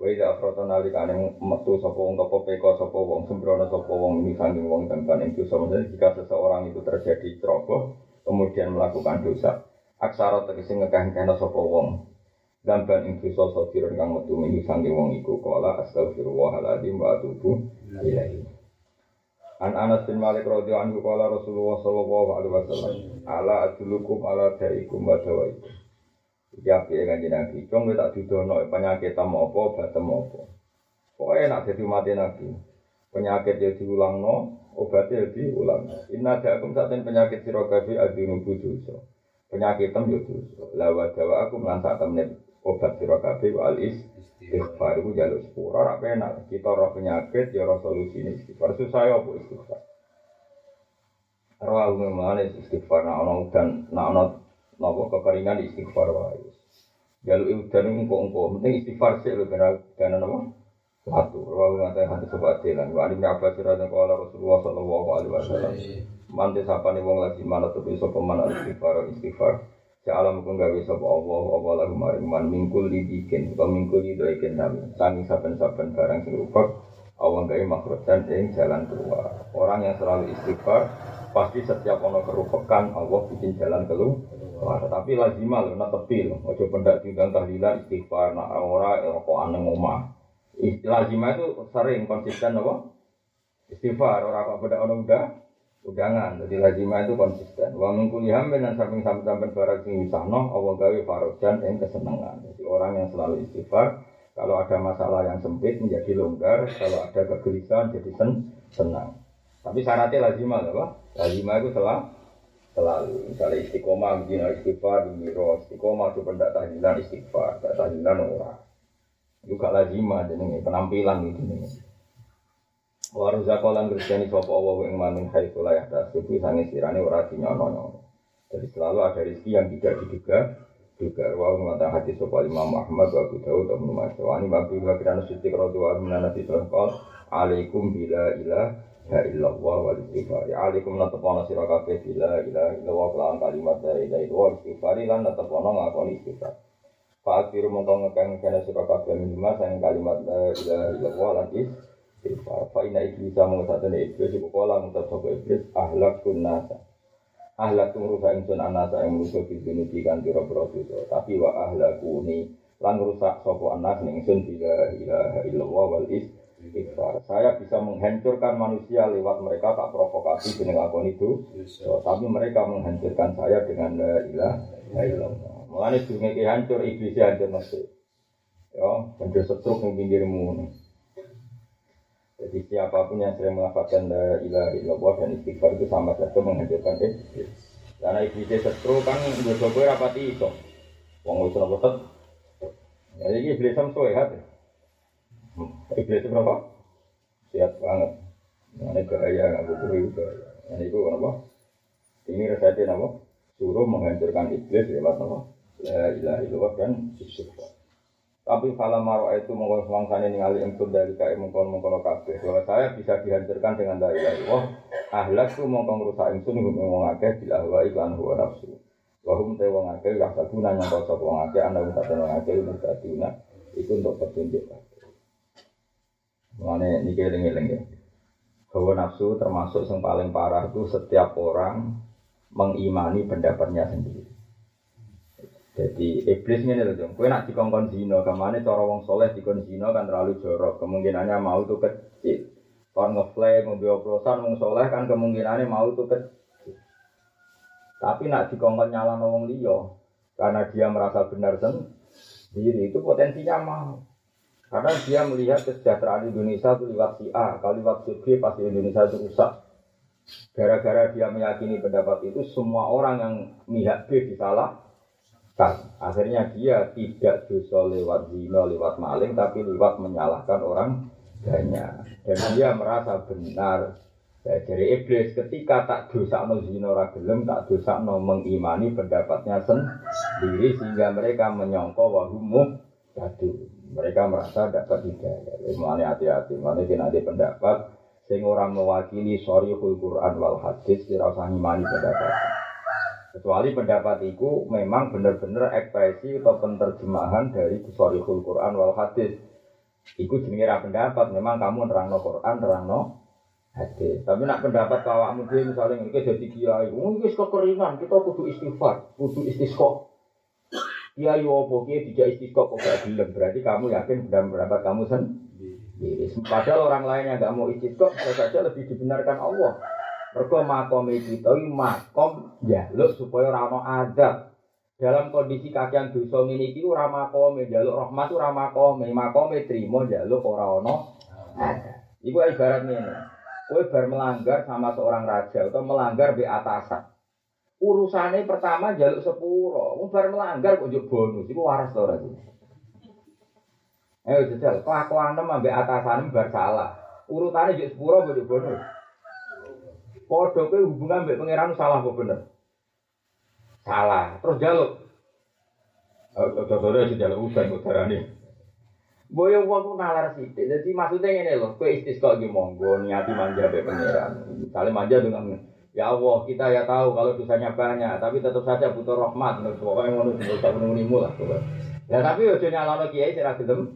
Wa idza afrata nalikane metu sapa wong apa peka sapa wong sembrono sapa wong ini sanging wong dampan ing dosa jika seseorang itu terjadi ceroboh kemudian melakukan dosa aksara tegese ngekah-ngekahna sapa wong Dampan ing dosa sadiron kang metu minggu sange wong iku kala astagfirullahaladzim wa atubu ilaihi. An Anas bin Malik radhiyallahu anhu kala Rasulullah sallallahu alaihi wasallam ala adulukum ala daikum wa dawaikum. Ya piye kanjeng Nabi, cung tak didono penyakit tam apa batem apa. Pokoke nak dadi mati Nabi. Penyakit ya diulangno, obatnya ya diulang. Inna da'akum saten penyakit sira kabeh adunubu dosa. Penyakit tem yo dosa. La wa dawa aku melansak temne obat sira kabeh wal istighfar. Iku jaluk sepura ora penak. Kita roh penyakit ya roh solusine istighfar. Susah ya apa istighfar? Rawa memane istighfar. Nak ana udan nak ana napa kekeringan istighfar wae. Jaluk udan engko-engko penting istighfar sih lho kena kena napa satu. Rawa ngate hati sobat lan wa ali apa sira kala Rasulullah sallallahu alaihi wasallam mante sapane wong lagi mana tuh iso peman istighfar istighfar Ya alam pun gawe sapa Allah apa lagu maring man mingkul dibikin atau mingkul didoikin nami sangi saben-saben barang sing rupek Allah gawe makhrajan ing jalan keluar. Orang yang selalu istighfar pasti setiap ono kerupekan Allah bikin jalan keluar. Tapi lazimah lho nak tepi lho. Ojo pendak diundang tahlilan istighfar nak ora kok aneh omah. Lazimah itu sering konsisten apa? Istighfar ora kok pendak ono udah udangan. Jadi lazimah itu konsisten. Wa min kulli hammin dan samping samping barang sing wisahno Allah gawe farojan yang kesenangan. Jadi orang yang selalu istighfar kalau ada masalah yang sempit menjadi longgar, kalau ada kegelisahan jadi sen senang. Tapi syaratnya lazimah apa? Lazimah itu selalu selalu misalnya istiqomah begini istighfar miro istiqomah itu pendak tahlilan istighfar tahlilan orang juga lazimah jadi penampilan gitu nih Waru zakolan kristiani sopo Allah yang maning hai sulayah tasibu sangi sirane ora dinyono Jadi selalu ada rezeki yang tidak diduga juga wa mengatakan hati sopo Imam Muhammad wa Abu Dawud wa Ibnu Majah wa ani babi wa kirana siddiq radhiyallahu anhu nabi sallallahu alaikum bila ilah ya illallah wal istighfar. Alaikum la taqana sira kabeh bila ilah illallah kelawan kalimat la ilaha illallah istighfar lan tetepana ngakoni istighfar. Pak mongkong ngekang kena sira kabeh minimal sayang kalimat la ilaha illallah istighfar istighfar. Fa inna iblis sama satene iblis iku kala ngutus sapa iblis ahlak nasa. Ahlak rusak ingsun anasa yang rusak di dunia di pira-pira Tapi wa ahlakuni lan rusak sapa anas ning ingsun bila ilaha illallah wal istighfar. Saya bisa menghancurkan manusia lewat mereka tak provokasi dengan lakon itu. Tapi mereka menghancurkan saya dengan la ilaha illallah. Mulane dunia hancur iblis hancur mesti. Ya, hancur setruk ning pinggirmu. Jadi siapa pun yang sering melafazkan la ilaha illallah dan istighfar itu sama saja menghancurkan iblis. Karena iblis setru kan gue rapati itu. Wong wis ora boten. Ya iblis sam sehat. Iblis berapa? Sehat banget. Ini gaya nggak buku itu. Ini itu apa? Ini resepnya apa? Suruh menghancurkan iblis lewat apa? La ilaha illallah dan istighfar. Tapi kalau maro itu mengkon semangsane ningali ingsun dari kae mengkon mengkon kabeh bahwa saya bisa dihancurkan dengan la ilaha illallah. Ahlak ku mongkon rusak ingsun wong akeh bila wa iklan huwa nafsu. Wa hum te wong akeh ya sabuna nyangka sapa wong akeh ana wong wong akeh mutaduna iku untuk petunjuk. Mulane niki eling-eling ya. Hawa nafsu termasuk yang paling parah itu setiap orang mengimani pendapatnya sendiri. Jadi iblis ini loh. Kue nak dikongkon zino, ke mana cara wong soleh dikon zino kan terlalu jorok. Kemungkinannya mau tuh kecil. Kalau ngeflame, mobil oplosan, wong soleh kan kemungkinannya mau tuh kecil. Tapi nak dikongkon nyala wong liyo, karena dia merasa benar sendiri itu potensinya mau. Karena dia melihat kesejahteraan Indonesia itu lewat si A, kalau lewat si B pasti Indonesia itu rusak. Gara-gara dia meyakini pendapat itu, semua orang yang mihak B disalah, kan akhirnya dia tidak dosa lewat zina lewat maling tapi lewat menyalahkan orang banyak. Dan dia merasa benar. Ya, dari iblis ketika tak dosa no zina ragelem tak dosa no mengimani pendapatnya sendiri sehingga mereka menyongko wahumu jatuh mereka merasa dapat hidayah. Mana hati-hati. Mana nanti pendapat sing orang mewakili sorry Quran wal hadis tidak usah ngimani pendapat Kecuali pendapat itu memang benar-benar ekspresi atau penerjemahan dari Sorihul Quran wal Hadis. Iku jenenge ra pendapat, memang kamu nerangno Quran, nerangno hadis. Tapi nak pendapat awakmu dhewe misalnya iki dadi kiai, wong iki kekeringan, kita kudu istighfar, kudu istisqa. Kiai opo kiai tidak istisqa kok gak gelem, berarti kamu yakin pendapat kamu sendiri. Padahal orang lain yang gak mau istisqa, saja lebih dibenarkan Allah. Mergo makom kita makom jaluk supaya ora ana adab. Dalam kondisi kakean dosa ngene iki ora makome jaluk rahmat ora makome, makome trimo jaluk ora ana adab. Iku ibarat ngene. Kowe bar melanggar sama seorang raja atau melanggar di atasan. Urusannya pertama jaluk sepuro, wong bar melanggar kok njuk bonus, iku waras to ora Ayo jajal, kelakuan ambek atasan bar salah. Urutannya juk sepuro kok bonus. Podo kowe hubungan mbek pangeran salah kok bener. Salah. Terus jaluk. Contohnya si jaluk udan kok darani. Boyo wong nalar sithik. Jadi maksudnya ngene lho, kowe istisqa iki monggo niati manja mbek pangeran. Misalnya manja dengan Ya Allah, kita ya tahu kalau dosanya banyak, tapi tetap saja butuh rahmat. Pokoknya ngono bisa menunggu lah. Ya tapi ojo nyalono kiai sira gelem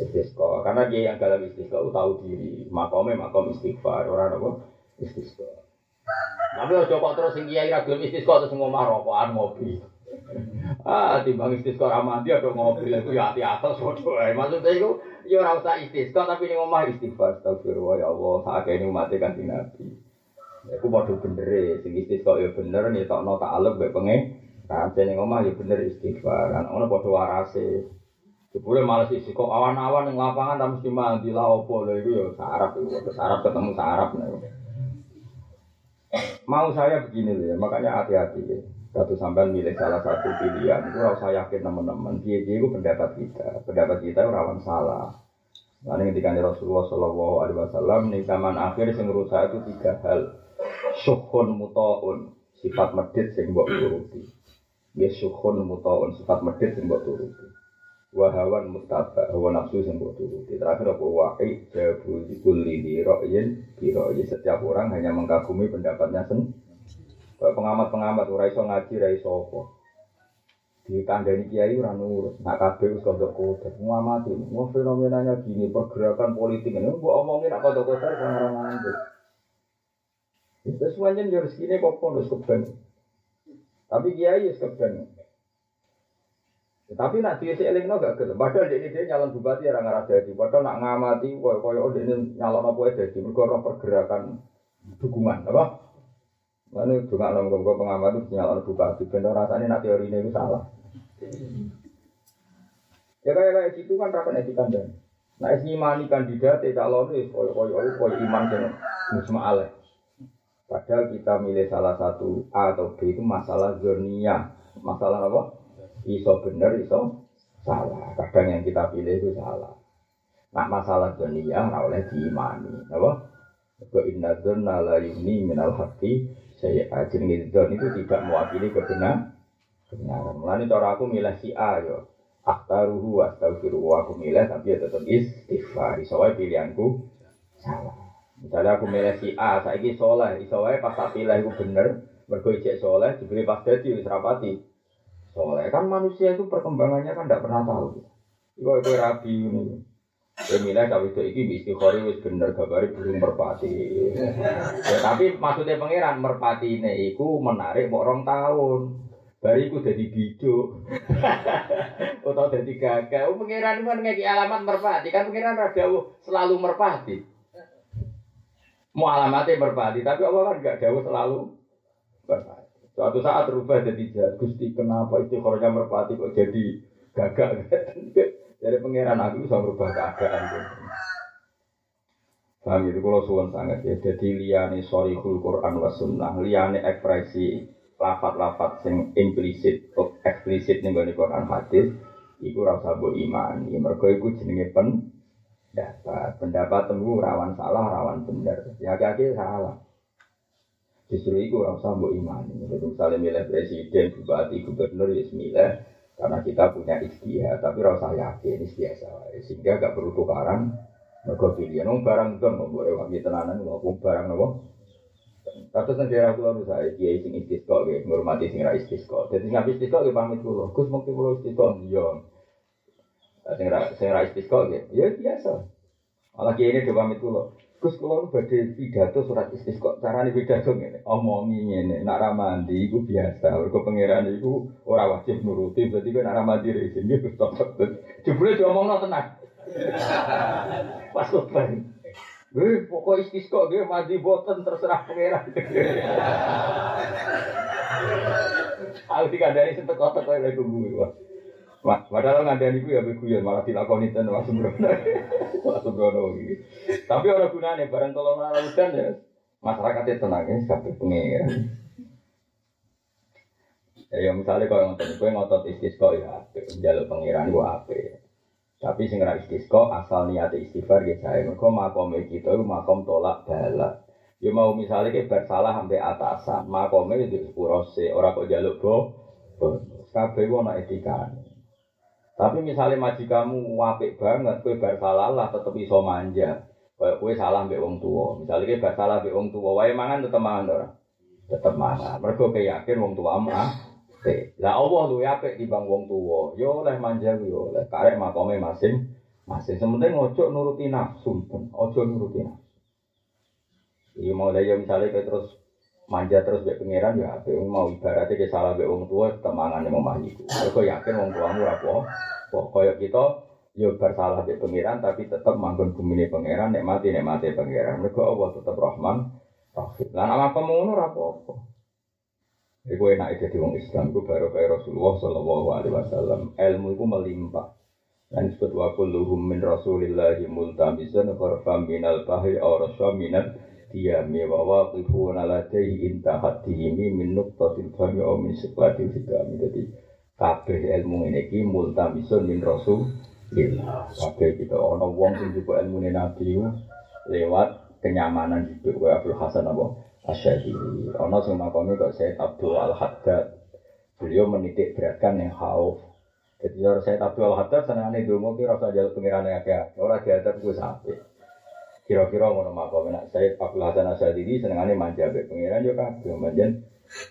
istisqa. Karena kiai yang dalam istisqa tahu diri, makome makom istighfar, orang apa? Istisqa. Tapi ojo kok terus sing kiai ra gelem istisqa terus ngomah rokokan ngopi. Ah, timbang istisqa ra mandi ada ngopi itu ya hati atas padha ae. Maksudnya iku ya ora usah istisqa tapi ning omah istighfar astagfirullah ya Allah ini umat kan Nabi. Iku padha bener e, sing istisqa ya bener ngetokno takaluk mek pengen. Kan ning omah ya bener istighfar. Kan ono padha warase. Jebule males isi awan-awan yang lapangan tak mesti mandi lah opo lho iku ya sarap iku sarap ketemu sarap nah. Mau saya begini ya, makanya hati-hati ya. Satu sampai milih salah satu pilihan, itu saya yakin teman-teman. Dia dia itu pendapat kita, pendapat kita itu rawan salah. Lalu ketika Rasulullah Shallallahu Alaihi Wasallam nih zaman akhir yang saya itu tiga hal. Syukhun mutaun, sifat medit sing mbok turuti. Ya syukhun mutaun, sifat medit sing mbok turuti wahawan mustaba hawa nafsu sing mbok turuti terakhir apa wa'i jabu kulli di ra'yin bi setiap orang hanya mengagumi pendapatnya sendiri pengamat-pengamat ora iso ngaji ora iso apa ditandani kiai ora nurut nak kabeh wis kodok kodok ngamati fenomenanya gini pergerakan politik ini mbok omongin nak kodok kodok kan ora ngandel itu semuanya harus gini kok pondok keben tapi kiai ya keben tapi nak dia no gak gelem. Padahal dia dia nyalon bupati orang ngarah jadi. Padahal nak ngamati, koyo koyo ini nyalon apa ya jadi. Mereka pergerakan dukungan, apa? Lalu juga nom gue pengamat itu nyalon bupati. Bener rasanya nak teori ini itu salah. Ya kayak kayak situ kan rapat etika dan. Nah es ngimani kandidat tidak calon itu koyo koyo koyo iman sing musma aleh. Padahal kita milih salah satu A atau B itu masalah zonia. Masalah apa? Iso bener, iso salah. Kadang yang kita pilih itu salah. Nah masalah dunia nggak oleh diimani, apa? Ke inna dzanna la minal haqqi saya ajin dzon itu tidak mewakili kebenaran. Kebenaran. Mulane cara aku milih si A yo. Akhtaruhu astaghfiru aku milih tapi ya tetap istighfar. Soalnya pilihanku salah. Misalnya aku milih si A, saya ini soleh, soalnya pas tak pilih aku bener, mergo ijek soleh, diberi pas jadi wis rapati soleh. Kan manusia itu perkembangannya kan tidak pernah tahu. Iku itu rabi ini. Pemilih tapi itu iki istiqori wis bener gabari burung merpati. ya, tapi maksudnya pangeran merpati ini iku menarik mau orang tahun. Bariku jadi bijo. Atau [LAUGHS] jadi gagal. Oh, pangeran kan ngeki alamat merpati. Kan pangeran rada selalu merpati. Mau alamatnya merpati, tapi Allah kan gak jauh selalu merpati. Suatu saat berubah jadi Gusti kenapa itu kornya merpati kok jadi gagak [LAUGHS] Jadi pangeran aku bisa merubah keadaan Paham itu kalau suwon sangat ya. Jadi liane sorihul Quran wa sunnah, liane ekspresi lafat-lafat yang implisit, eksplisit nih bani Quran hadis, iku rasa bu iman. Ya mereka iku jenenge pen pendapat, pendapat temu rawan salah, rawan benar. Ya kaki salah. Justru itu orang imani. Jadi misalnya milih presiden, bupati, gubernur, ya milih karena kita punya ikhtiar, tapi rasa yakin biasa. Sehingga gak perlu tukaran. Mereka pilihan, oh barang itu mau boleh wangi tenanan, mau barang nopo sing daerah kula nu saya kiai sing istisqa nggih, ngurmati sing ra istisqa. Dadi ngapi istisqa nggih pamit kula. Gus mungkin kula istisqa iya. Sing ra sing ra ya biasa. Malah kiai ini pamit kula. Gus kula nu badhe pidato surat istisqa. Carane pidato ngene, omongi ngene, nak ra mandi iku biasa. Mergo pangeran iku ora wajib nuruti, berarti kan nak ra mandi rezeki Gus tetep. Jebule diomongno tenang. [LAUGHS] Pas kok Eh, pokok istisqa dia mandi boten terserah pangeran. [LAUGHS] Aku dikandani sempat kotak kaya lagi gue. Wah, padahal ngandani gue ya beguyon malah dilakoni ten wah sembrono. Wah sembrono iki. Tapi ora gunane bareng tolong udan ya. Masyarakatnya tenang ya, kabeh pangeran. Ya, misalnya kalau ngotot, gue ngotot istisqa ya, jalur pangeran gue apa tapi sing ra asal niat istighfar ya jae. Mergo makom kita itu makom tolak bala. Ya mau misalnya ke bersalah sampai atasan, makome itu sepuro se, ora kok jaluk bo. Kabeh ana etikane. Tapi misalnya kamu wapik banget, kue bersalah lah tetep iso manja. Kayak kue salah mbek wong tua. Misalnya kue bersalah mbek wong tua, wae mangan tetep mangan ora? Tetep mangan. Mergo yakin wong tua mah lah Allah luwe apik bang wong tuwa. Yo oleh manja yo oleh karek makome masing masing. Sementing ojo nuruti nafsu, ojo nuruti nafsu. Iya mau lah ya misalnya kayak terus manja terus be pangeran ya apik mau ibaratnya kayak salah be wong tua temangan yang mau iku. Kau yakin wong tuamu rapo? Kaya kita yo bersalah be pangeran tapi tetap manggon bumi pangeran nek mati nek mati pangeran. Mereka Allah tetap Rahman Rahim. Lah nama kamu rapo? Iku enak jadi wong Islam, iku baru kayak Rasulullah Shallallahu Alaihi Wasallam. Ilmu itu melimpah. Dan disebut wa kulluhum min rasulillahi multamisan gharfam minal bahri aw raswa minal diyami wa waqifuna ladaihi intahat dihimi min nuqtatil fahmi aw min siklatil hikami. Jadi kabeh ilmu ini ki multamisun min rasulillah. Kabeh kita ono wong sing juga ilmu nabi lewat kenyamanan hidup wa Abdul Hasan apa Asyadili. Ono sing makome kok Said Abdul Al Haddad. Beliau menitik beratkan yang hauf. Jadi kalau Said Abdul Al Haddad senengane dongo ki rasa jaluk pengiran akeh. Ora diadab gue sampai. Kira-kira ngono makome nak Said Abdul Hasan Asyadili senengane manja be pengiran yo kabeh manjen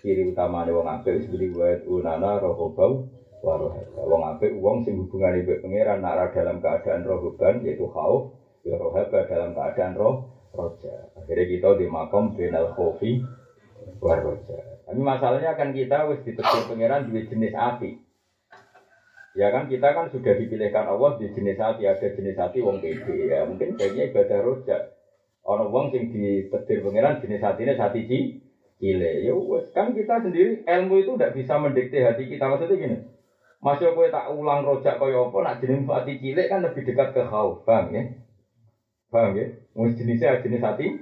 ciri utamane wong apik wis beli unana rohobau waroh. Wong apik wong sing hubungane be pengiran nak dalam keadaan rohoban yaitu hauf, ya rohaba dalam keadaan roh roja. Akhirnya kita di makom benal kopi war roja. Tapi masalahnya kan kita wis ditegur pangeran di jenis api. Ya kan kita kan sudah dipilihkan Allah di jenis hati ada jenis hati wong pede ya mungkin kayaknya ibadah roja. Orang wong sing ditetir pangeran jenis hatinya hati ci cile. Ya wes kan kita sendiri ilmu itu tidak bisa mendikte hati kita maksudnya gini. Masih aku tak ulang rojak kaya apa nak jenis hati cilik kan lebih dekat ke khauf, bang ya? Paham ya? Mus jenisnya jenis hati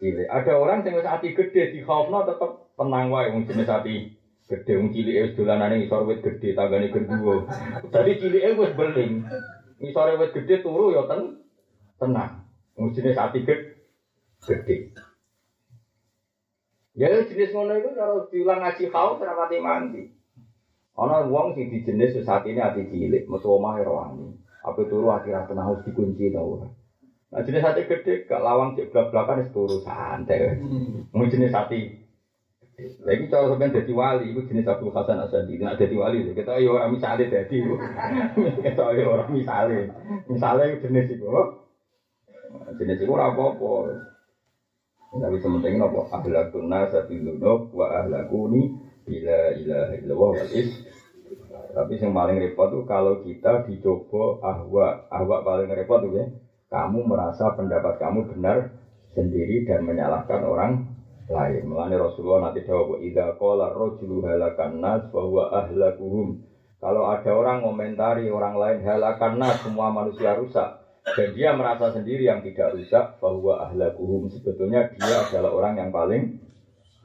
cilik. Ada orang yang hati gede di khaufna tetap tenang wae mus jenis hati gede wong cilik wis dolanane ngisor wit gede tanggane gendruwo. [LAUGHS] Jadi cilike wis beling. Ngisore wit gede turu ya ten tenang. Jenis hati gede. gede. Ya jenis ngono itu kalau diulang ngaji khauf ora mati mandi. Ana wong sing di jenis wis ini hati cilik, metu omahe rawani. Apa turu akhirnya tenang harus dikunci ta ora. Nah, jenis sate gede, gak lawang cek belak belakan es turu santai. Mau jenis sate. Lagi kalau sampai jadi wali, itu jenis Abdul Hasan Asadi. Nah, jadi wali, kita ayo orang misalnya jadi, kita ayo orang misalnya, misalnya jenis itu, jenis itu apa apa. Tapi sementing apa? Ahlakun nasa bilunok wa ahlakuni bila ilaha illallah wal. Tapi yang paling repot tuh kalau kita dicoba ahwa, ahwa paling repot tuh ya kamu merasa pendapat kamu benar sendiri dan menyalahkan orang lain. Mengenai Rasulullah nanti jawab, "Idza qala rajulu halakan nas bahwa ahlakuhum." Kalau ada orang komentari orang lain halakan nas semua manusia rusak dan dia merasa sendiri yang tidak rusak bahwa ahlakuhum sebetulnya dia adalah orang yang paling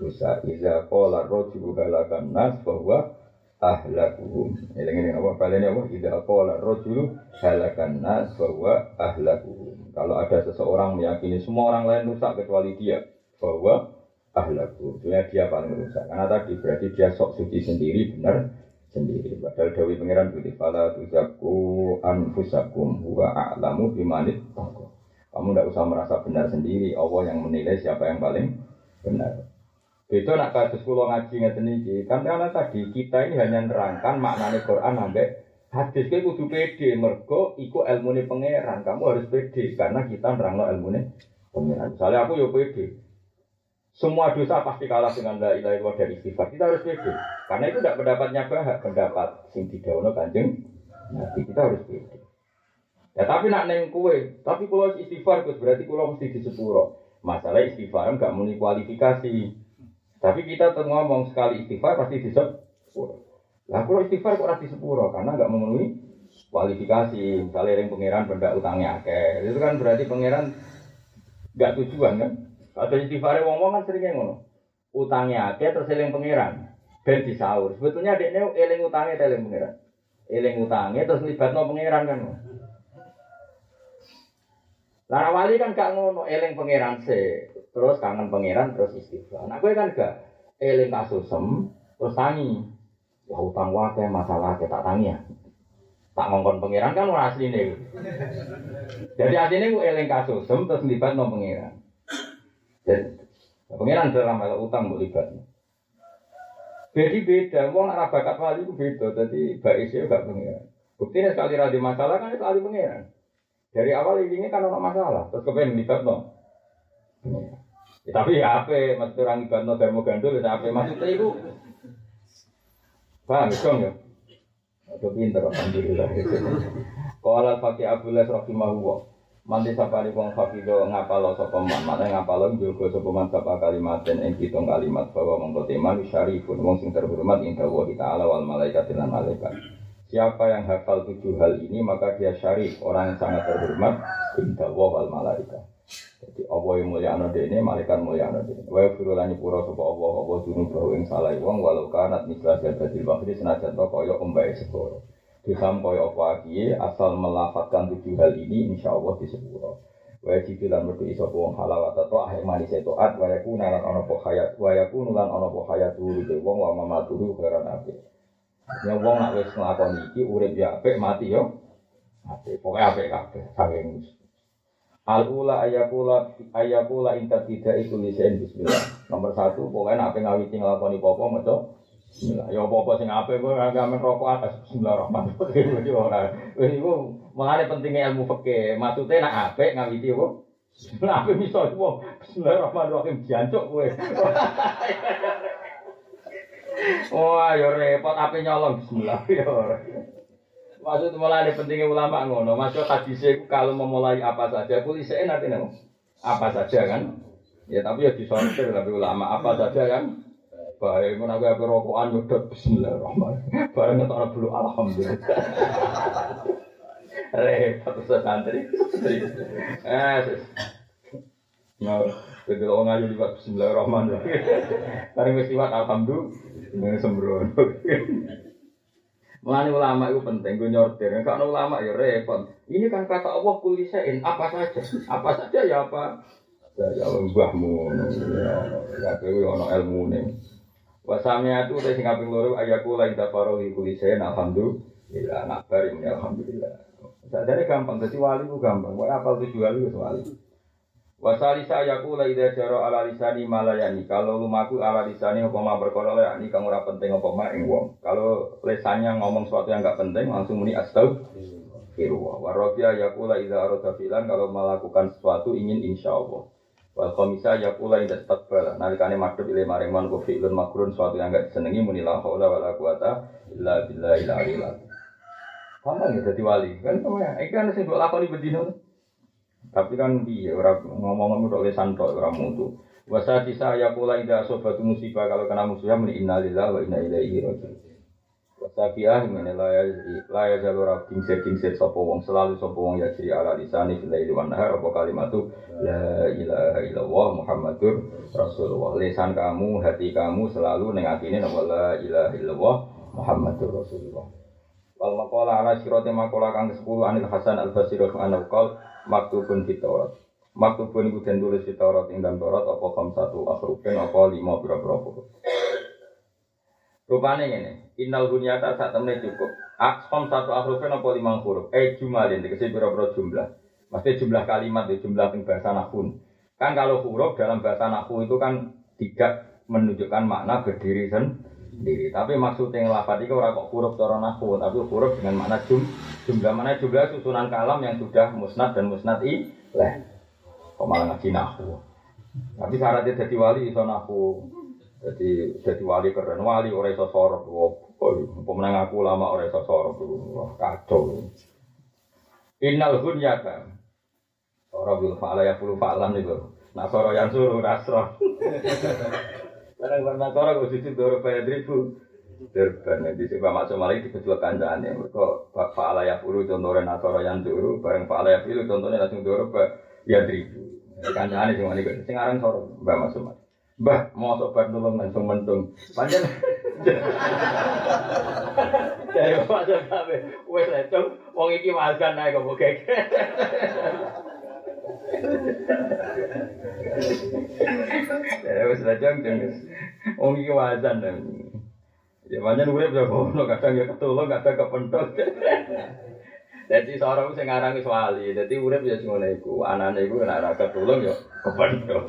rusak. Idza qala rajulu halakan nas bahwa ahlakuhum. Eling ini apa balene apa? Idza qala rajulu halakan nas bahwa ahlakuhum. Kalau ada seseorang meyakini semua orang lain rusak kecuali dia, bahwa ahlaku. Sebenarnya dia paling rusak. Karena tadi berarti dia sok suci sendiri benar sendiri. Padahal Dawi Pangeran Budi Fala tuzaku anfusakum huwa a'lamu bimanit Kamu tidak usah merasa benar sendiri. Allah yang menilai siapa yang paling Benar. Itu nak kasus pulau ngaji ngeten iki. Kan karena tadi kita ini hanya nerangkan maknanya Quran sampai hadis kayak kudu pede mergo iku ilmune pangeran. Kamu harus pede karena kita nerangno ilmune pangeran. Misalnya aku yo pede. Semua dosa pasti kalah dengan la ilaha illallah dari istighfar. Kita harus pede. Karena itu tidak pendapatnya bahak, pendapat sing didawono Kanjeng Nabi. Kita harus pede. Ya tapi nak neng kue, tapi kalau istighfar berarti kalau mesti di sepuro. Masalah istighfar nggak muni kualifikasi. Tapi kita ngomong sekali istighfar pasti di sepuro. Nah kalau istighfar kok di sepuro karena nggak memenuhi kualifikasi. Misalnya yang pangeran benda utangnya akeh, itu kan berarti pangeran nggak tujuan kan? Atau istighfar wong-wong kan seringnya ngono. Utangnya akeh terus eling pangeran ben disaur. Sebetulnya dekne eling utangnya eling pangeran. Eling utangnya terus libatno pangeran kan. Lah wali kan gak ngono, eling pangeran se, terus kangen pangeran terus istighfar. Nah gue kan gak eling kasusem terus tangi. Ya utang wae masalah kita tangi ya. Tak ngongkon pangeran kan ora asline. Jadi asline gue eling kasusem terus libat no pangeran. Dan pangeran dalam hal utang libat. Jadi beda, wong arah bakat wali itu beda, jadi baisnya gak pangeran. Buktinya sekali rada masalah kan sekali pangeran. Dari awal ini kan ono masalah, terus kepengen libat no. Ya, tapi ya apa, maksud orang libat no termo gandul, ya apa maksudnya itu? Paham dong ya? Udah pinter, alhamdulillah. Kalau fakih Abdullah rahimahullah, Manti sapari wong fakido ngapalo sapa man, mana ngapalo juga sapa man sapa kalimat dan ing pitung kalimat bahwa mongko tema syarifun wong sing terhormat inda wa ta'ala wal malaikat dan malaikat. Siapa yang hafal tujuh hal ini maka dia syarif, orang yang sangat terhormat inda wa wal malaikat. Jadi Allah yang mulia anu ini, malaikat mulia anu ini. Wa firulani pura sapa Allah, Allah junub bahwa ing salah wong walau kanat mislah jadatil bahri senajan to kaya ombae segoro. Disampoi apa lagi asal melafatkan tujuh hal ini insya Allah di sepuro. Wajib lan merdu iso wong halawat atau akhir manis itu at wayaku nalan ono po hayat wayaku nulan ono po hayat dulu de wong wa mamaturu heran ape. Ya wong nak wis nglakoni iki urip ya apik mati yo. Apik pokoke apik kabeh saking Al ula ayakula ayakula inta tidak itu lisan bismillah. Nomor satu pokoknya nak ngawiti nglakoni apa-apa maca Bismillah. Ya apa-apa sing apik kowe agak men rokok atas bismillahirrahmanirrahim. [LAUGHS] Iki ora. Wis iku mulane pentingnya ilmu fikih. Maksude nak apik ngawiti apa? Bismillah apik iso iku bismillahirrahmanirrahim jancuk kowe. [LAUGHS] Wah, ya repot ape nyolong bismillah [LAUGHS] ya ora. Maksud mulai pentingnya ulama ngono. Maksud hadis itu kalau memulai apa saja, polisi nanti nih apa saja kan. Ya tapi ya disortir tapi ulama apa saja kan. Baik, mau naga apa rokokan nyedot Bismillahirrahmanirrahim. Barang ngetok dulu Alhamdulillah. Repot santri. Eh, Nah, jadi orang ngaji liwat Bismillahirrahmanirrahim. Barang wis liwat Alhamdulillah. Sembrono. Mulane ulama itu penting, gue nyortir. Kalau ulama ya repot. Ini kan kata Allah kulisein apa saja, apa saja ya apa. Ya mbahmu, ya kowe ono ilmu nih. Wasamnya itu udah sing kaping loro ayaku la ida farohi kulisein alhamdulillah. Nak bari alhamdulillah. Sadare gampang, jadi wali itu gampang. Pokoknya apal tujuh wali itu wali. Wasali saya kula ida jaro ala lisani malayani. Kalau lumaku ala lisani apa ma perkara le ini kang ora penting apa ma ing wong. Kalau lesannya ngomong sesuatu yang enggak penting langsung muni astagfirullah. Warabia yakula ida arada filan kalau melakukan sesuatu ingin insya Allah. Wal khamisa yakula ida takbal. Nalikane madhep ile maring man ku fi'lun makrun sesuatu yang enggak disenengi muni la haula wala quwata illa billahil aliyil azim. Gampang ya dadi wali. Kan ya, iki kan sing mbok lakoni bedino. Tapi kan dia orang ngomong-ngomong udah lesan tok orang mutu. Wasa sisa ya pula ida sobatu musibah kalau kena musibah meni innalillah wa inna ilaihi rajiun. Wasa biah mana laya laya jalur abding seding sed sopo wong selalu sopo wong ya ciri ala lisani fil laili wan nahar apa kalimatu la ilaha illallah muhammadur rasulullah. Lesan kamu, hati kamu selalu neng atine la ilaha illallah muhammadur rasulullah. Wal maqala ala sirati maqala kang 10 anil Hasan al Basri anhu qol maktubun Taurat. Maktubun iku den tulis Taurat ing dalam Taurat apa kam satu akhrufin apa lima pira-pira. Rupane ngene, innal bunyata sak temne cukup. Aksam satu akhrufin apa lima huruf. Eh jumalin dikasih pira-pira jumlah. Maksudnya jumlah kalimat ya jumlah ing bahasa nahwu. Kan kalau huruf dalam bahasa nahwu itu kan tidak menunjukkan makna berdiri sendiri. Tapi maksudnya ngelafat itu orang kok huruf cara nahwu, tapi huruf dengan makna jum, jumlah mana jumlah susunan kalam yang sudah musnad dan musnad leh. Kok malah ngaji nahwu. Tapi syaratnya jadi wali iso. Jadi jadi wali keren wali orang iso sorot. Pemenang aku lama orang iso sorot. Wah, kacau. Innal hunyata. Orang bil fa'ala ya puluh fa'lan itu. Nasoro yang suruh nasro. [LAUGHS] Barang barang nasoro gue sisi doro bayar ribu. Derban di sini masuk malah di kecil kancaan ya. Kok fa'ala ya puluh contohnya nasoro yang suruh. Barang fa'ala ya puluh contohnya langsung doro bayar ribu. Kancaan ini cuma nih. Sekarang soro mbak masuk malah. Mbah, mau sobat nolong langsung mentung. Panjang. [LAUGHS] Dari bapak sampe wes lecong, wong iki makan naik kok keke. Ya wes lecong jenges. Wong iki wazan. [LAUGHS] Ya panjang urip ya kono kadang ya ketulung kadang kepentok. Jadi [LAUGHS] seorang sing ngarang wis wali, dadi urip ya ngono iku. Anane iku nek ora ketulung ya kepentok.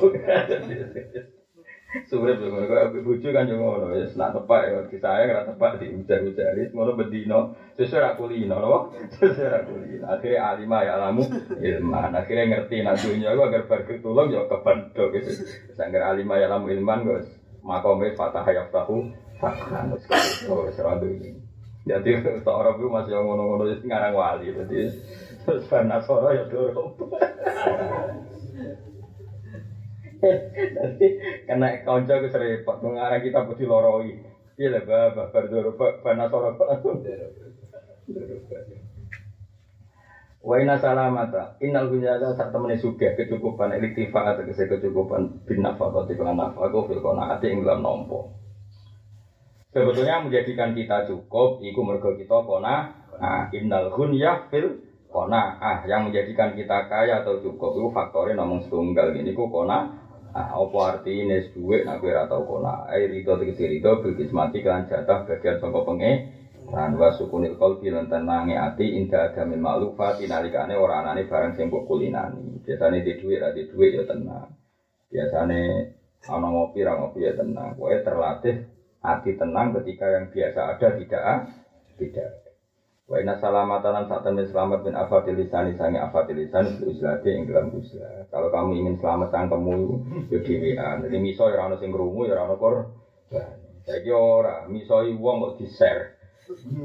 Surip yo ngono kok bojo kan yo ngono wis nak tepak yo saya kena tepak di ujar-ujari ngono bedino sesuai ra kulino lho. [LAUGHS] Sesuai ra kulino. Akhirnya alima ya alamu ilman. Akhirnya ngerti nak dunya aku agar bar ketulung yo kependok gitu sangger alima ya alamu ilman guys makome fatah ya tahu wis kok wis ra jadi seorang itu masih ngono-ngono ngarang wali. Jadi terus karena soro ya dorong [LAUGHS] Nanti kena konco ke serempet mengarah kita putih loroi. Iya lah bapak berdoro panas orang Wa inna salamata innal hunyata sak temene sugih kecukupan eliktifa atau kecukupan bin nafaqati lan nafaqo fil qanaati ing dalam nompo. Sebetulnya menjadikan kita cukup iku mergo kita kona nah innal hunya fil kona ah yang menjadikan kita kaya atau cukup itu faktornya nomor setunggal ini ku kona Ah, apa artinya duit nak kira tau kona? Air itu tegesi rido mati kan jatah bagian sangka penge. Dan wa sukunil qalbi lan tenange ati inda adamil maklufat nalikane ora anane barang sing mbok kulinani. Biasane di duit ra di ya tenang. Biasane ana ngopi ra ngopi ya tenang. Kowe terlatih hati tenang ketika yang biasa ada tidak ah, tidak. Wa inna salamatan saat temen selamat bin afatil lisani sangi afatil lisan bil uslati ing dalam uslah. Kalau kamu ingin selamat cangkemmu yo dhewean. Jadi miso ya ana sing krungu ya ana kor. Saiki ora miso wong kok di-share.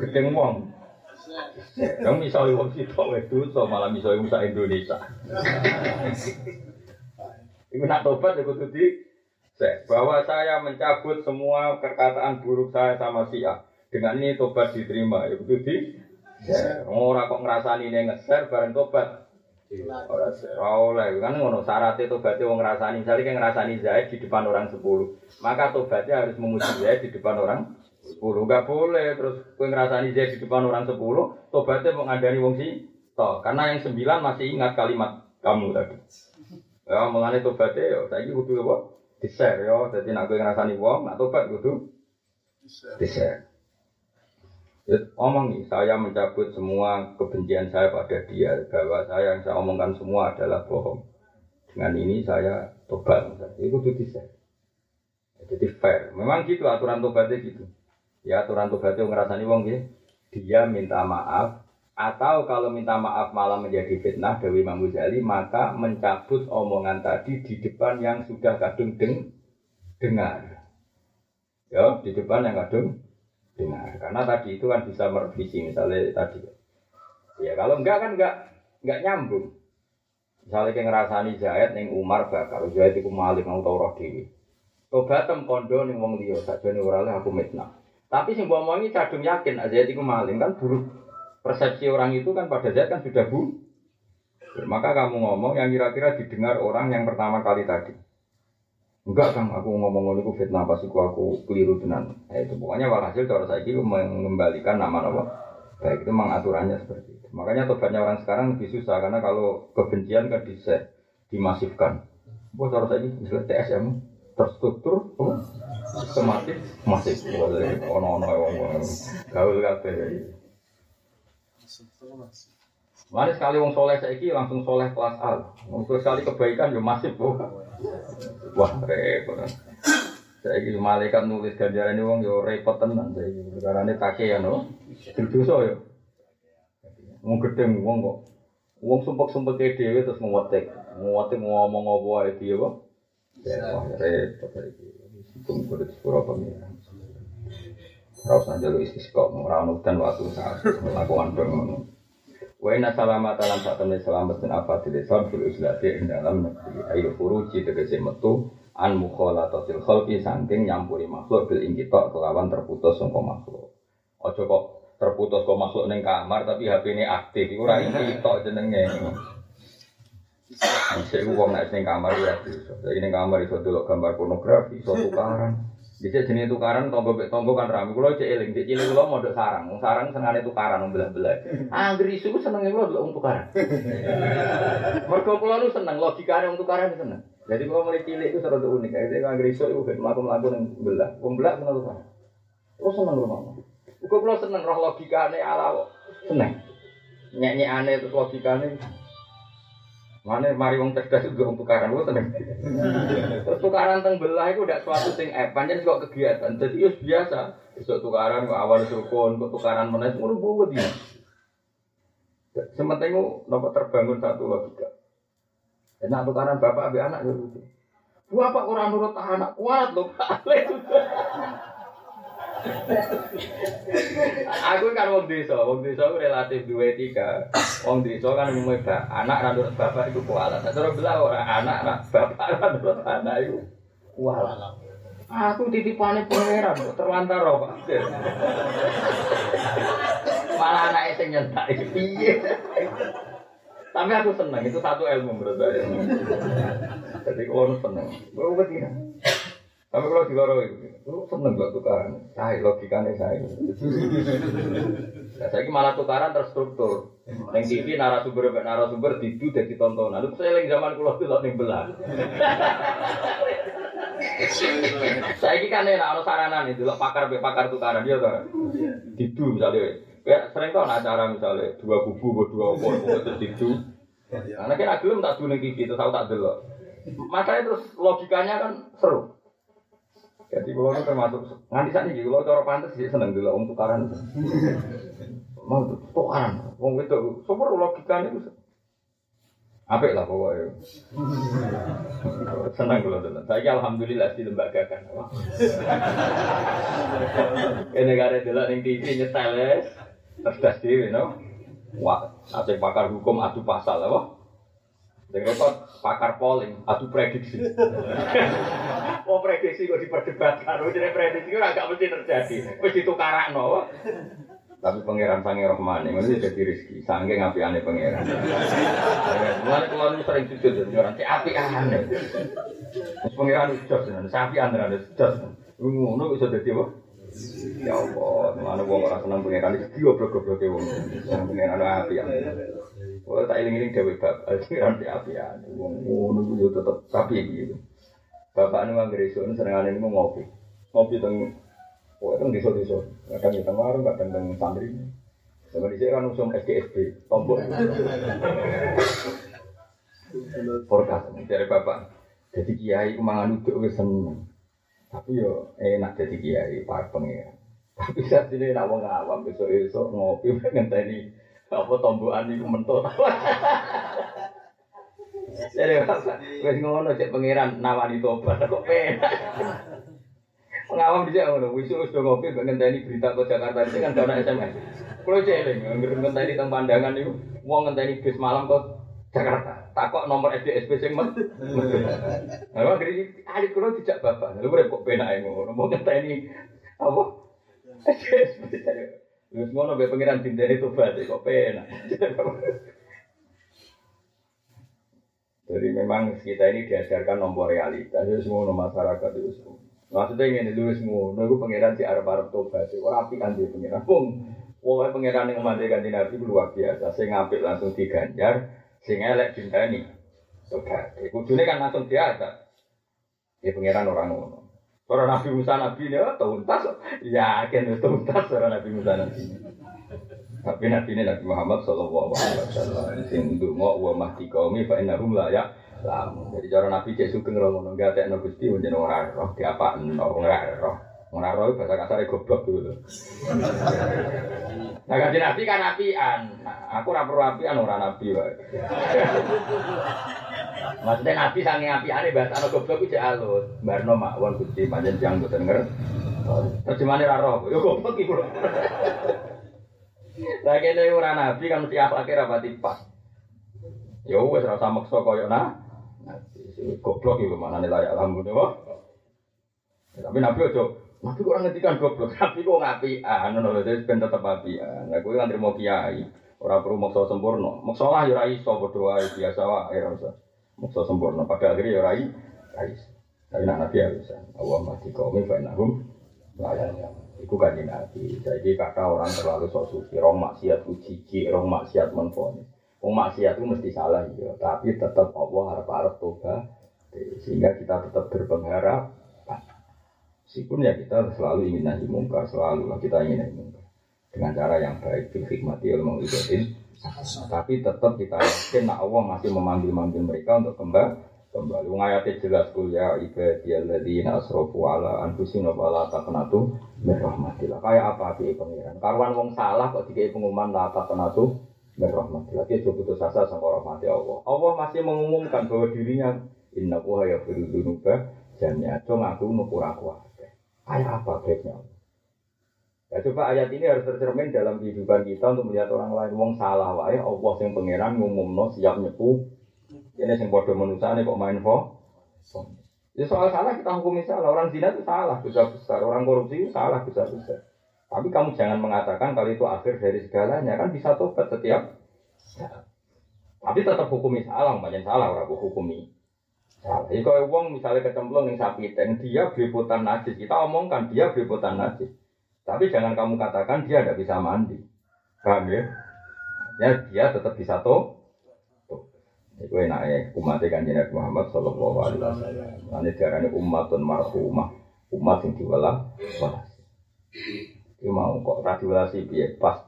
Gedeng wong. Kamu miso wong sitok wedhus malah miso wong sak Indonesia. Iku nak tobat ya kudu di bahwa saya mencabut semua perkataan buruk saya sama si A. Dengan ini tobat diterima, ya kudu di Ya, ora kok ngrasani ning ngeser bareng tobat. Ora oleh. Kan ngono syaratnya tobatnya wong ngrasani. Misalnya kayak ngrasani Zaid di depan orang 10 maka tobatnya harus memuji Zaid di depan orang 10 enggak boleh. Terus kowe ngrasani Zaid di depan orang 10 tobatnya mau ngandani wong si toh karena yang 9 masih ingat kalimat kamu tadi. Ya mulane tobatnya yo saiki kudu apa? Di-share yo dadi nek kowe ngrasani wong nak tobat kudu di-share omong nih, saya mencabut semua kebencian saya pada dia bahwa saya yang saya omongkan semua adalah bohong. Dengan ini saya tobat, itu tuh bisa. Jadi fair. Memang gitu aturan tobatnya gitu. Ya aturan tobatnya ngerasani wong gitu. Dia minta maaf atau kalau minta maaf malah menjadi fitnah Dewi Imam maka mencabut omongan tadi di depan yang sudah kadung deng dengar. Ya, di depan yang kadung dengar. Karena tadi itu kan bisa merevisi misalnya tadi. Ya kalau enggak kan enggak enggak nyambung. Misalnya kayak ngerasani Zaid neng Umar bakal Zaid itu malik mau tau roh dewi. Tobatem kondo ning wong liya sakjane ora aku mitnah. Tapi sing mbok omongi cadung yakin Zaid itu maling kan buruk. Persepsi orang itu kan pada Zaid kan sudah bu. Maka kamu ngomong yang kira-kira didengar orang yang pertama kali tadi. Enggak kang, aku ngomong itu fitnah pas aku aku keliru tenan. Eh, itu pokoknya walhasil cara saya itu mengembalikan nama nama. Baik itu mengaturannya seperti itu. Makanya tobatnya orang sekarang lebih susah karena kalau kebencian kan bisa dimasifkan. Buat cara saya ini istilah TSM terstruktur, oh, sistematis, masif. Ono ono ono gaul kabeh. Mana sekali wong soleh saiki langsung soleh kelas A. Untuk sekali kebaikan ya masif, oh. Wah repot. Saya ini malaikat nulis ganjaran ini uang yo repot tenan. Saya ini perkara ini kaki ya no. Terdusa yo. Wong gede uang kok. Wong sumpek sumpek kayak dewi terus menguatik. Menguatik ngomong ngobrol aja dia kok. Wah repot lagi. Tunggu kode sepuluh apa nih? Rasanya lu istisqo, merawat dan waktu saat melakukan permenung. Wa inna salamat alam sak temne selamat apa tidak sam fil islati ing dalam negeri ayo furuji tegese metu an mukhalatatil khalqi saking nyampuri makhluk bil ingkitok kelawan terputus sangka makhluk. Aja kok terputus kok makhluk ning kamar tapi HP ini aktif iku ora ingkitok jenenge. Bisa wong nek ning kamar ya. Saiki ning kamar iso delok gambar pornografi, iso tukaran. Bisa jenis tukaran tonggo bek tonggo kan rame. Kulo cek eling, cek cilik kulo modok sarang. Wong sarang senengane tukaran wong belah-belah. Angger isu ku senenge kulo delok wong tukaran. [LAUGHS] Mergo kulo nu seneng logikane wong tukaran seneng. Jadi kulo mulai cilik itu serada unik. Jadi angger isu iku ben mlaku-mlaku ning belah. Wong belah seneng tukaran. Kulo seneng rumah. Kulo kulo seneng roh logikane ala. Seneng. Nyek-nyekane itu logikane Mana mari wong cerdas juga wong tukaran wong tenang. Terus tukaran teng belah itu udah suatu sing eh pancen kok kegiatan. Jadi itu biasa. Besok tukaran awal sukun, kok tukaran meneh ngono buat dia. Sementing nopo terbangun satu logika. Enak tukaran bapak abe anak ya lucu. Bapak orang nurut anak kuat loh. Aku kan wong desa, wong desa aku relatif dua etika. Wong desa kan umumnya anak nurut bapak itu kualat. Terus belah ora anak ra bapak ra nurut anak itu kualat. Aku titipane pangeran kok terlantar. Pak. Malah anaknya sing nyentak iki. Tapi aku seneng, itu satu ilmu menurut saya. Jadi kalau seneng, gue betina. Tapi kalau di loro itu, lu seneng gak tukaran? Saya logikanya saya. Nah, saya malah tukaran terstruktur. Neng TV narasumber narasumber didu jadi tontonan. Lu saya lagi zaman kulo tuh neng belah. [LAUGHS] saya ini kan enak ono saranan itu, pakar pakar tukaran dia tuh. Didu misalnya. Ya sering kok acara misalnya dua kubu, dua opor, terus didu. Karena kan belum tak dulu TV itu tahu tak dulu. Makanya terus logikanya kan seru. Jadi kalau itu termasuk nganti saat ini kalau cara pantas sih seneng dulu untuk tukaran. Mau tukaran, wong itu super logikanya itu. Apik lah pokoknya. Senang kalau itu. Saya alhamdulillah di lembaga kan. Ini negara dulu yang TV nyetel ya. Cerdas dewi, no. Wah, ada pakar hukum adu pasal? Yang repot pakar polling adu prediksi. Oh prediksi kok diperdebatkan, oh jadi prediksi itu agak mesti terjadi. Mesti ditukaran no. Tapi pangeran sange ini jadi rezeki. Sange ngapi aneh pangeran. Mulai kalau ini sering sujud jadi orang api aneh. Terus pangeran ujos, sapi aneh ada ujos. Ngono bisa jadi apa? Ya Allah, mana wong ora seneng pangeran iki goblok-goblok wong. Seneng pangeran api aneh. Oh tak iling-iling dewe bab, pangeran si api aneh. Wong ngono yo tetep sapi gitu. Bapak nu anggere esuk senengane niku ngopi. Ngopi teng Oh, itu di desa kadang di tengah, kadang teng santri. Sama di sini kan usum SDSB, tombol. Forecast dari bapak. Jadi kiai kemangan uduk wis seneng. Tapi yo enak jadi kiai pak pengiran. Tapi saat ini nak wong awam besok besok ngopi [LAUGHS] ngenteni apa tombokan iku mentut. [LAUGHS] Jadi wis ngono cek pangeran nawani tobat kok penak. Pengawam bisa ngono, wisu wis do ngopi mbek ngenteni berita ke Jakarta itu kan ana SMS. Kulo celing ngenteni teng pandangan niku wong ngenteni bis malam ke Jakarta. Takok nomor SDSP sing men. Lah ngene alit kulo dijak bapak. Lha kok penake ngono. Mau ngenteni apa? SDSP. Wis ngono mbek pengiran dinteni tobat kok penak. Jadi memang kita ini diajarkan nomor realitas, itu semua masyarakat itu semua. Maksudnya ingin dulu semua, nunggu pangeran si Arab Arab tobat, orang api kan dia pangeran. Pung, wong pangeran yang mati ganti nabi luar biasa. Saya ngambil langsung diganjar, sing elek ini Tobat, kudunya kan langsung biasa. Ya pangeran orang ngono. Orang Nabi Musa Nabi ini, oh, tuntas, yakin tuntas orang Nabi Musa Nabi. Tapi Nabi ini Nabi Muhammad Sallallahu Alaihi Wasallam. Sing dungo wa mahdi kaumi fa innahum la ya lamun. Jadi cara Nabi cek sugeng ro ngono gak tekno Gusti menjen ora roh diapakno ora roh. Ora roh bahasa kasar goblok gitu. Nah kanjeng Nabi kan. Nah, aku ora perlu apian ora Nabi wae. Maksudnya Nabi saking apiane bahasa ana goblok cek alus. Barno makwon Gusti panjen jang boten ngerti. Terjemahane ra roh. Yo goblok lho. Lah kene ora nabi kan mesti akhlake ra pati pas. Ya wis ora usah maksa koyo nah. Goblok iki manane layak alhamdulillah. Tapi nabi ojo Nabi kok ngendikan goblok, [LAUGHS] nabi kok ngapian ngono lho, dadi ben tetep apian. Lah kowe kan trimo kiai, ora perlu maksa sempurna. Maksa lah ya ora iso padha biasa wae ora usah. Maksa sempurna pada akhirnya ya ora iso. Tapi nak nabi ya bisa. Mati kaum fa innahum la ya'lamun. Iku kan nabi. Jadi kata orang terlalu sok suci, rong maksiat uji, rong maksiat menfonis. Wong maksiat itu mesti salah ya, tapi tetap Allah harap-harap toba sehingga kita tetap berpengharap. Meskipun ya kita selalu ingin nahi mungkar, selalu lah kita ingin nahi mungkar dengan cara yang baik, bil hikmati ilmu ibadin. Tapi tetap kita yakin Allah masih memanggil-manggil mereka untuk kembali kembali. Wong ayatnya jelas kul ya ibadiyalladzina asrafu ala anfusihim wa la taqnatu min rahmatillah. Kayak apa api pengiran? Karuan wong salah kok dikai pengumuman la taqnatu min rahmatillah. Dia coba putus asa sama rahmati Allah. Allah masih mengumumkan bahwa dirinya inna wa yaghfiru dzunuba jami'a. Cung aku nukur aku Kayak apa baiknya? Ya coba ayat ini harus tercermin dalam kehidupan kita untuk melihat orang lain wong salah wae Allah yang pangeran ngumumno siap nyepu ini yang bodoh manusia ini kok main fo? Ya soal salah kita hukumi salah. Orang zina itu salah besar besar. Orang korupsi itu salah besar besar. Tapi kamu jangan mengatakan kalau itu akhir dari segalanya. Kan bisa tobat setiap tapi tetap hukumi salah banyak salah orang hukumi Salah. Jadi kalau uang misalnya kecemplung yang sapi dan dia beriputan najis, kita omongkan dia beriputan najis. Tapi jangan kamu katakan dia tidak bisa mandi. Paham ya? Ya dia tetap bisa toh. Itu enaknya umat kan Nabi Muhammad Shallallahu Alaihi Wasallam. Ini darahnya umatun marhumah, umat yang diwalah walas. Itu mau kok radiolasi biar pas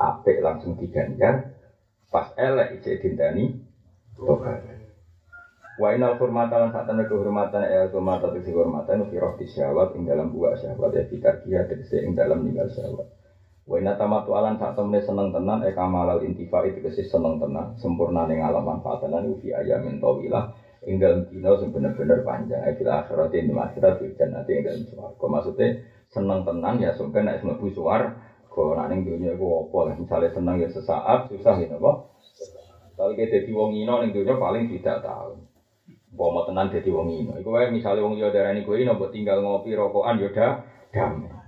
apik langsung diganjar, pas elek ijek dintani tobat. Wa inal hormata lan kehormatan ya hormata itu kehormatan fi roh syahwat ing dalam buah syahwat ya fitar kia tegese ing dalam ninggal syahwat. Wa inna tamatu alan saat temen seneng tenan e kamalal intifa itu tegese seneng tenan sempurna ning alam manfaatan lan fi ayamin tawilah ing dalam dina sing bener-bener panjang e fil akhirat ing akhirat fil jannati ing dalam swarga. Maksudnya seneng tenan ya sampai nek mlebu suar kok nak ning dunya iku apa misale seneng ya sesaat susah ya napa. Kalau kita di wong ino ning dunya paling tidak tahu. Bawa tenan jadi wong ino. Iku wae misale wong yo darani kowe ino mbok tinggal ngopi rokokan yo damai.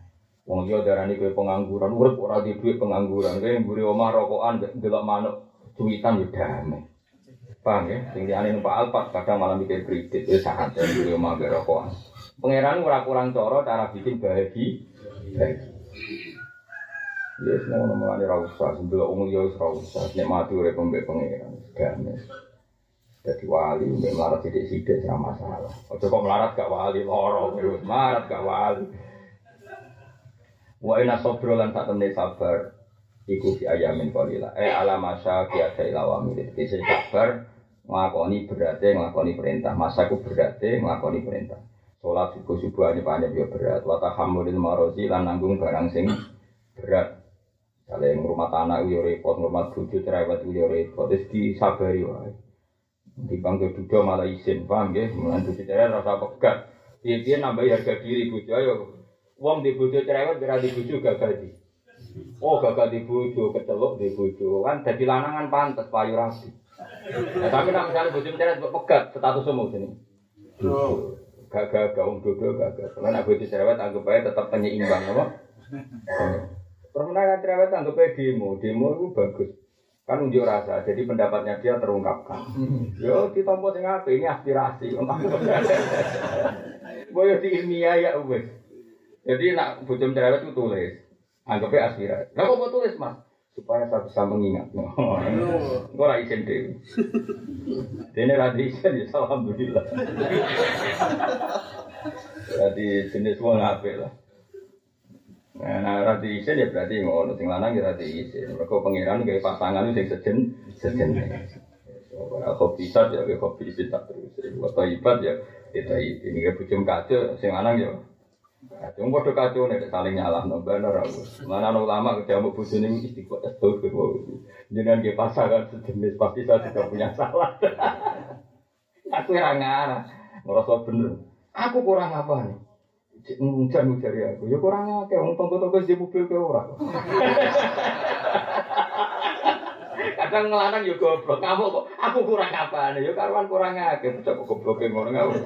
Wong yo darani kowe pengangguran, urip ora di duit pengangguran. Kowe mburi omah rokokan delok manuk cuwitan yo damai. Paham ya? Sing diane numpak alpat kadang malam bikin kredit ya sangat ya mburi omah mbek rokokan. Pangeran ora kurang cara cara bikin bahagia. Ya, semua ngomong ini rausa, sebelah umum ya rausa, nikmati urip mbek pangeran, damai. Jadi wali, mbak melarat sidik sidik sama masalah. Ojo kok melarat gak wali, loro melarat gak wali. Wa ina sobro lan sak temne sabar iku fi ayamin qalila. Eh ala masa ki ada ilawami. Dise sabar nglakoni berarti nglakoni perintah. Masaku berarti nglakoni perintah. Salat subuh subuh aja banyak ya berat. Wa tahammulil marozi lan nanggung barang sing berat. Kalau yang rumah tanah uyo repot, rumah bojo cerewet uyo repot, terus disabari wae. Di bangku duda malah izin, paham ya? Mulai cerewet rasa pegat. Dia dia nambahi harga diri bojo ayo. Wong di bojo cerewet kira di bojo gagal di. Oh gagal di bojo, kecelok di bojo kan jadi lanangan pantas payu rapi. Nah, tapi nak misalnya bojo cerewet pegat status semua sini. Gagal gaung dodo gagal. Kalau nak bojo cerewet anggap aja tetap penyeimbang apa? Permenangan cerewet anggap aja demo, demo itu bagus kan unjuk rasa jadi pendapatnya dia terungkapkan yo ditompo sing apa ini aspirasi [LAUGHS] gue di ilmiah ya wes jadi nak bujum cerewet itu tulis anggapnya aspirasi nah kok tulis mas supaya saya bisa mengingat [LAUGHS] gue lah izin deh [LAUGHS] ini radhi izin ya alhamdulillah jadi jenis semua ngapain lah Nah, nah rati isin ya berarti ngono, sing lanang ya rati isin. Mereka pangeran kayak pasangan sing sejen, sejen. Ora kopi sat ya kopi isi tak terus. Wa ibat ya itu ini ke bujum kacau sing lanang ya. Kacau padha kacau nek saling nyalahno bener aku. Mana ulama ketemu bojone istiqomah astagfirullah. Jenengan ge pasangan sejenis pasti saya tidak punya salah. [LAUGHS] aku ora ngarah. Ngerasa bener. Aku kurang apa nih? Ngujan dari aku, ya kurang akeh wong tonggo-tonggo di mobil ke ora. [LAUGHS] Kadang ngelanang yo goblok, kamu kok aku kurang apa nih? Yo karuan kurang bocah kok gobloke ngono ngawur.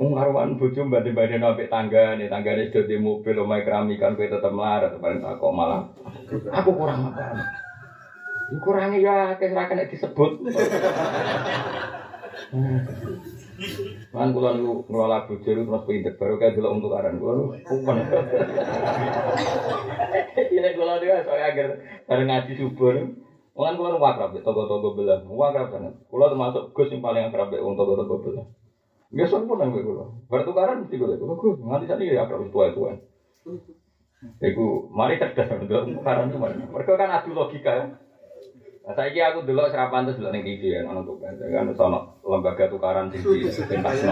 Wong karuan bojo mbanding-banding ambek tanggane, tanggane sudah di mobil omahe keramikan kowe tetep melarat, paling tak kok malah. Aku kurang apa? Kurangnya ya, kira kena disebut. Kan kula niku ngelola bojo terus pinter baru kayak dulu untuk aran kula kumpul. [LAUGHS] Ini kula dia soalnya agar bareng ngaji subur. Mulan kula nu akrab toko-toko belah. Akrab sangat. Kula termasuk Gus yang paling akrab wong toko-toko belah. Nggak sempurna gue kula. Bertukaran mesti kula. Kula Gus nganti sana ya akrab tua-tua. Iku mari cerdas untuk tukaran cuma. Mereka kan adu logika ya. Nah, saya kira aku dulu serapan terus dulu TV ya, nono tuh kan, kan sama lembaga tukaran tinggi pentas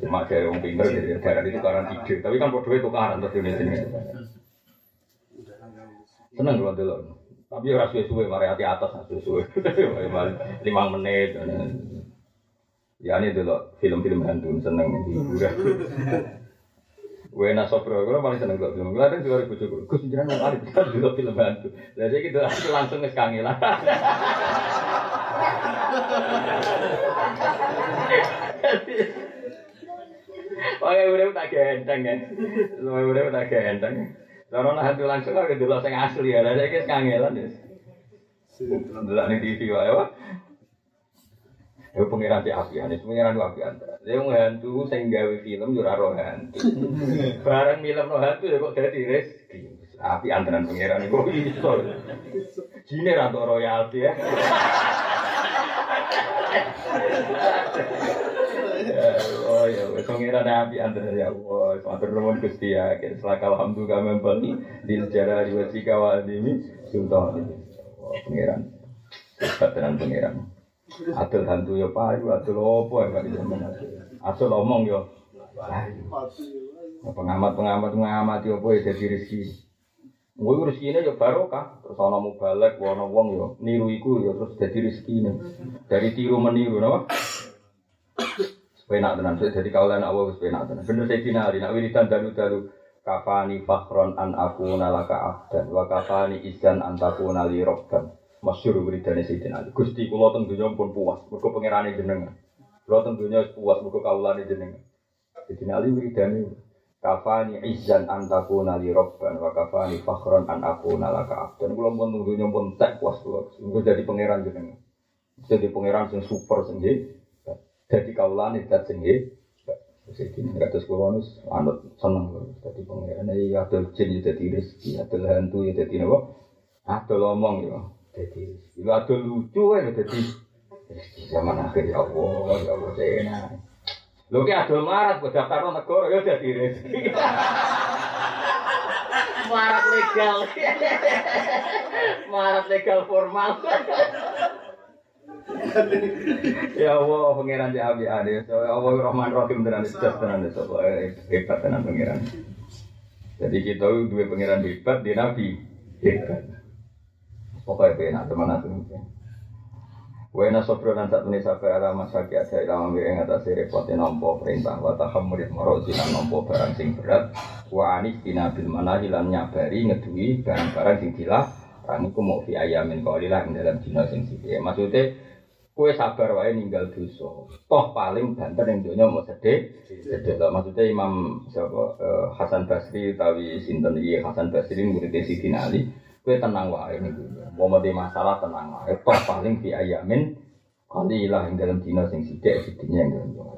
Cuma dari orang pinter jadi daerah itu tukaran ide, tapi kan bodoh itu tukaran terus ini sini. Seneng dulu dulu, tapi orang suwe-suwe, mari hati atas suwe-suwe, [LAUGHS] lima menit. Ya ini dulu film-film hantu seneng hiburan. [LAUGHS] Wena Sobro, gue paling seneng gue film. Gue ada juga ribu cukup. Gue sendiri nggak ada bisa dulu film bantu. Jadi gitu aku langsung ke kangelan. Oke, udah tak gendeng ya. Udah udah tak gendeng. Karena hantu langsung aku dulu saya asli ya. Jadi kita kangelan ya. Dulu nih TV wae Ya pengiran di apian, itu pengiran di apian. Dia hantu sing gawe film yo ora hantu. [LAUGHS] Bareng film no hantu ya kok dadi rezeki. Api antaran pengiran iku iso. Jine ra royalti ya. Oh ya, pengiran api antaran ya Allah. Matur nuwun Gusti ya. Selaka alhamdulillah membeli di sejarah diwasi kawal dimi sultan. Pengiran. Kebetulan pengiran. Adol hantu ya payu, adol opo ya kan zaman adol. Adol omong ya. Pengamat-pengamat mengamati apa ya jadi rezeki. Gue rezeki ini ya barokah. Terus ana mubalek, ana wong ya niru iku ya terus rezeki ini. Dari tiru meniru, napa? Sepenak tenan, jadi kaulan Allah sepenak tenan. Bener saya dinari, nak wiridan dalu-dalu kafani fakhron an aku nalaka abdan wa kafani izan an takuna li masyhur wiridane Sayyidina Ali. Gusti kula teng donya pun puas, mergo pangerane jenengan. Kula teng donya puas mergo kawulane jenengan. Sayyidina Ali wiridane kafani izzan an takuna li rabban wa kafani fakhran an akuna laka abdan. Kula pun teng donya pun tak puas kula. Mergo dadi pangeran jenengan. Jadi pangeran sing super sing Dadi kawulane dat sing Sayyidina kados kula nus anut seneng dadi pangeran. Ya adol jin ya dadi rezeki, adol hantu ya dadi napa? Adol omong ya. Jadi, itu ada lucu kan, jadi zaman akhir ya Allah, ya Allah, saya Lho ki adol marat buat daftar negara ya jadi rezeki. marat legal. [LAUGHS] marat legal formal. ya Allah, pangeran di abi. So, ya Allah Rahman Rahim tenan sejak tenan so, hebat tenan pangeran. Jadi kita dua pangeran hebat di Nabi hebat. Pokoknya penak teman aku mungkin. Wena sobro dan saat ini sampai ala masaki ada ilmu yang atas repotnya nompo perintah wa tahamurid morozilan nompo barang sing berat wa anis bina bil mana hilang nyabari ngedui barang-barang sing dilah Rani ku mau fi ayamin kaulilah dalam dino sing sithik. Maksudnya kue sabar wae ninggal dosa. Toh paling banter yang dunia mau sedih. Sedih lah maksudnya Imam siapa Hasan Basri tawi sinten iya Hasan Basri murid Sidin Ali. Kue tenang wae nih Mau mati masalah tenang lah. Toh paling di ayamin kali lah yang dalam dino sing sidik sidiknya yang dalam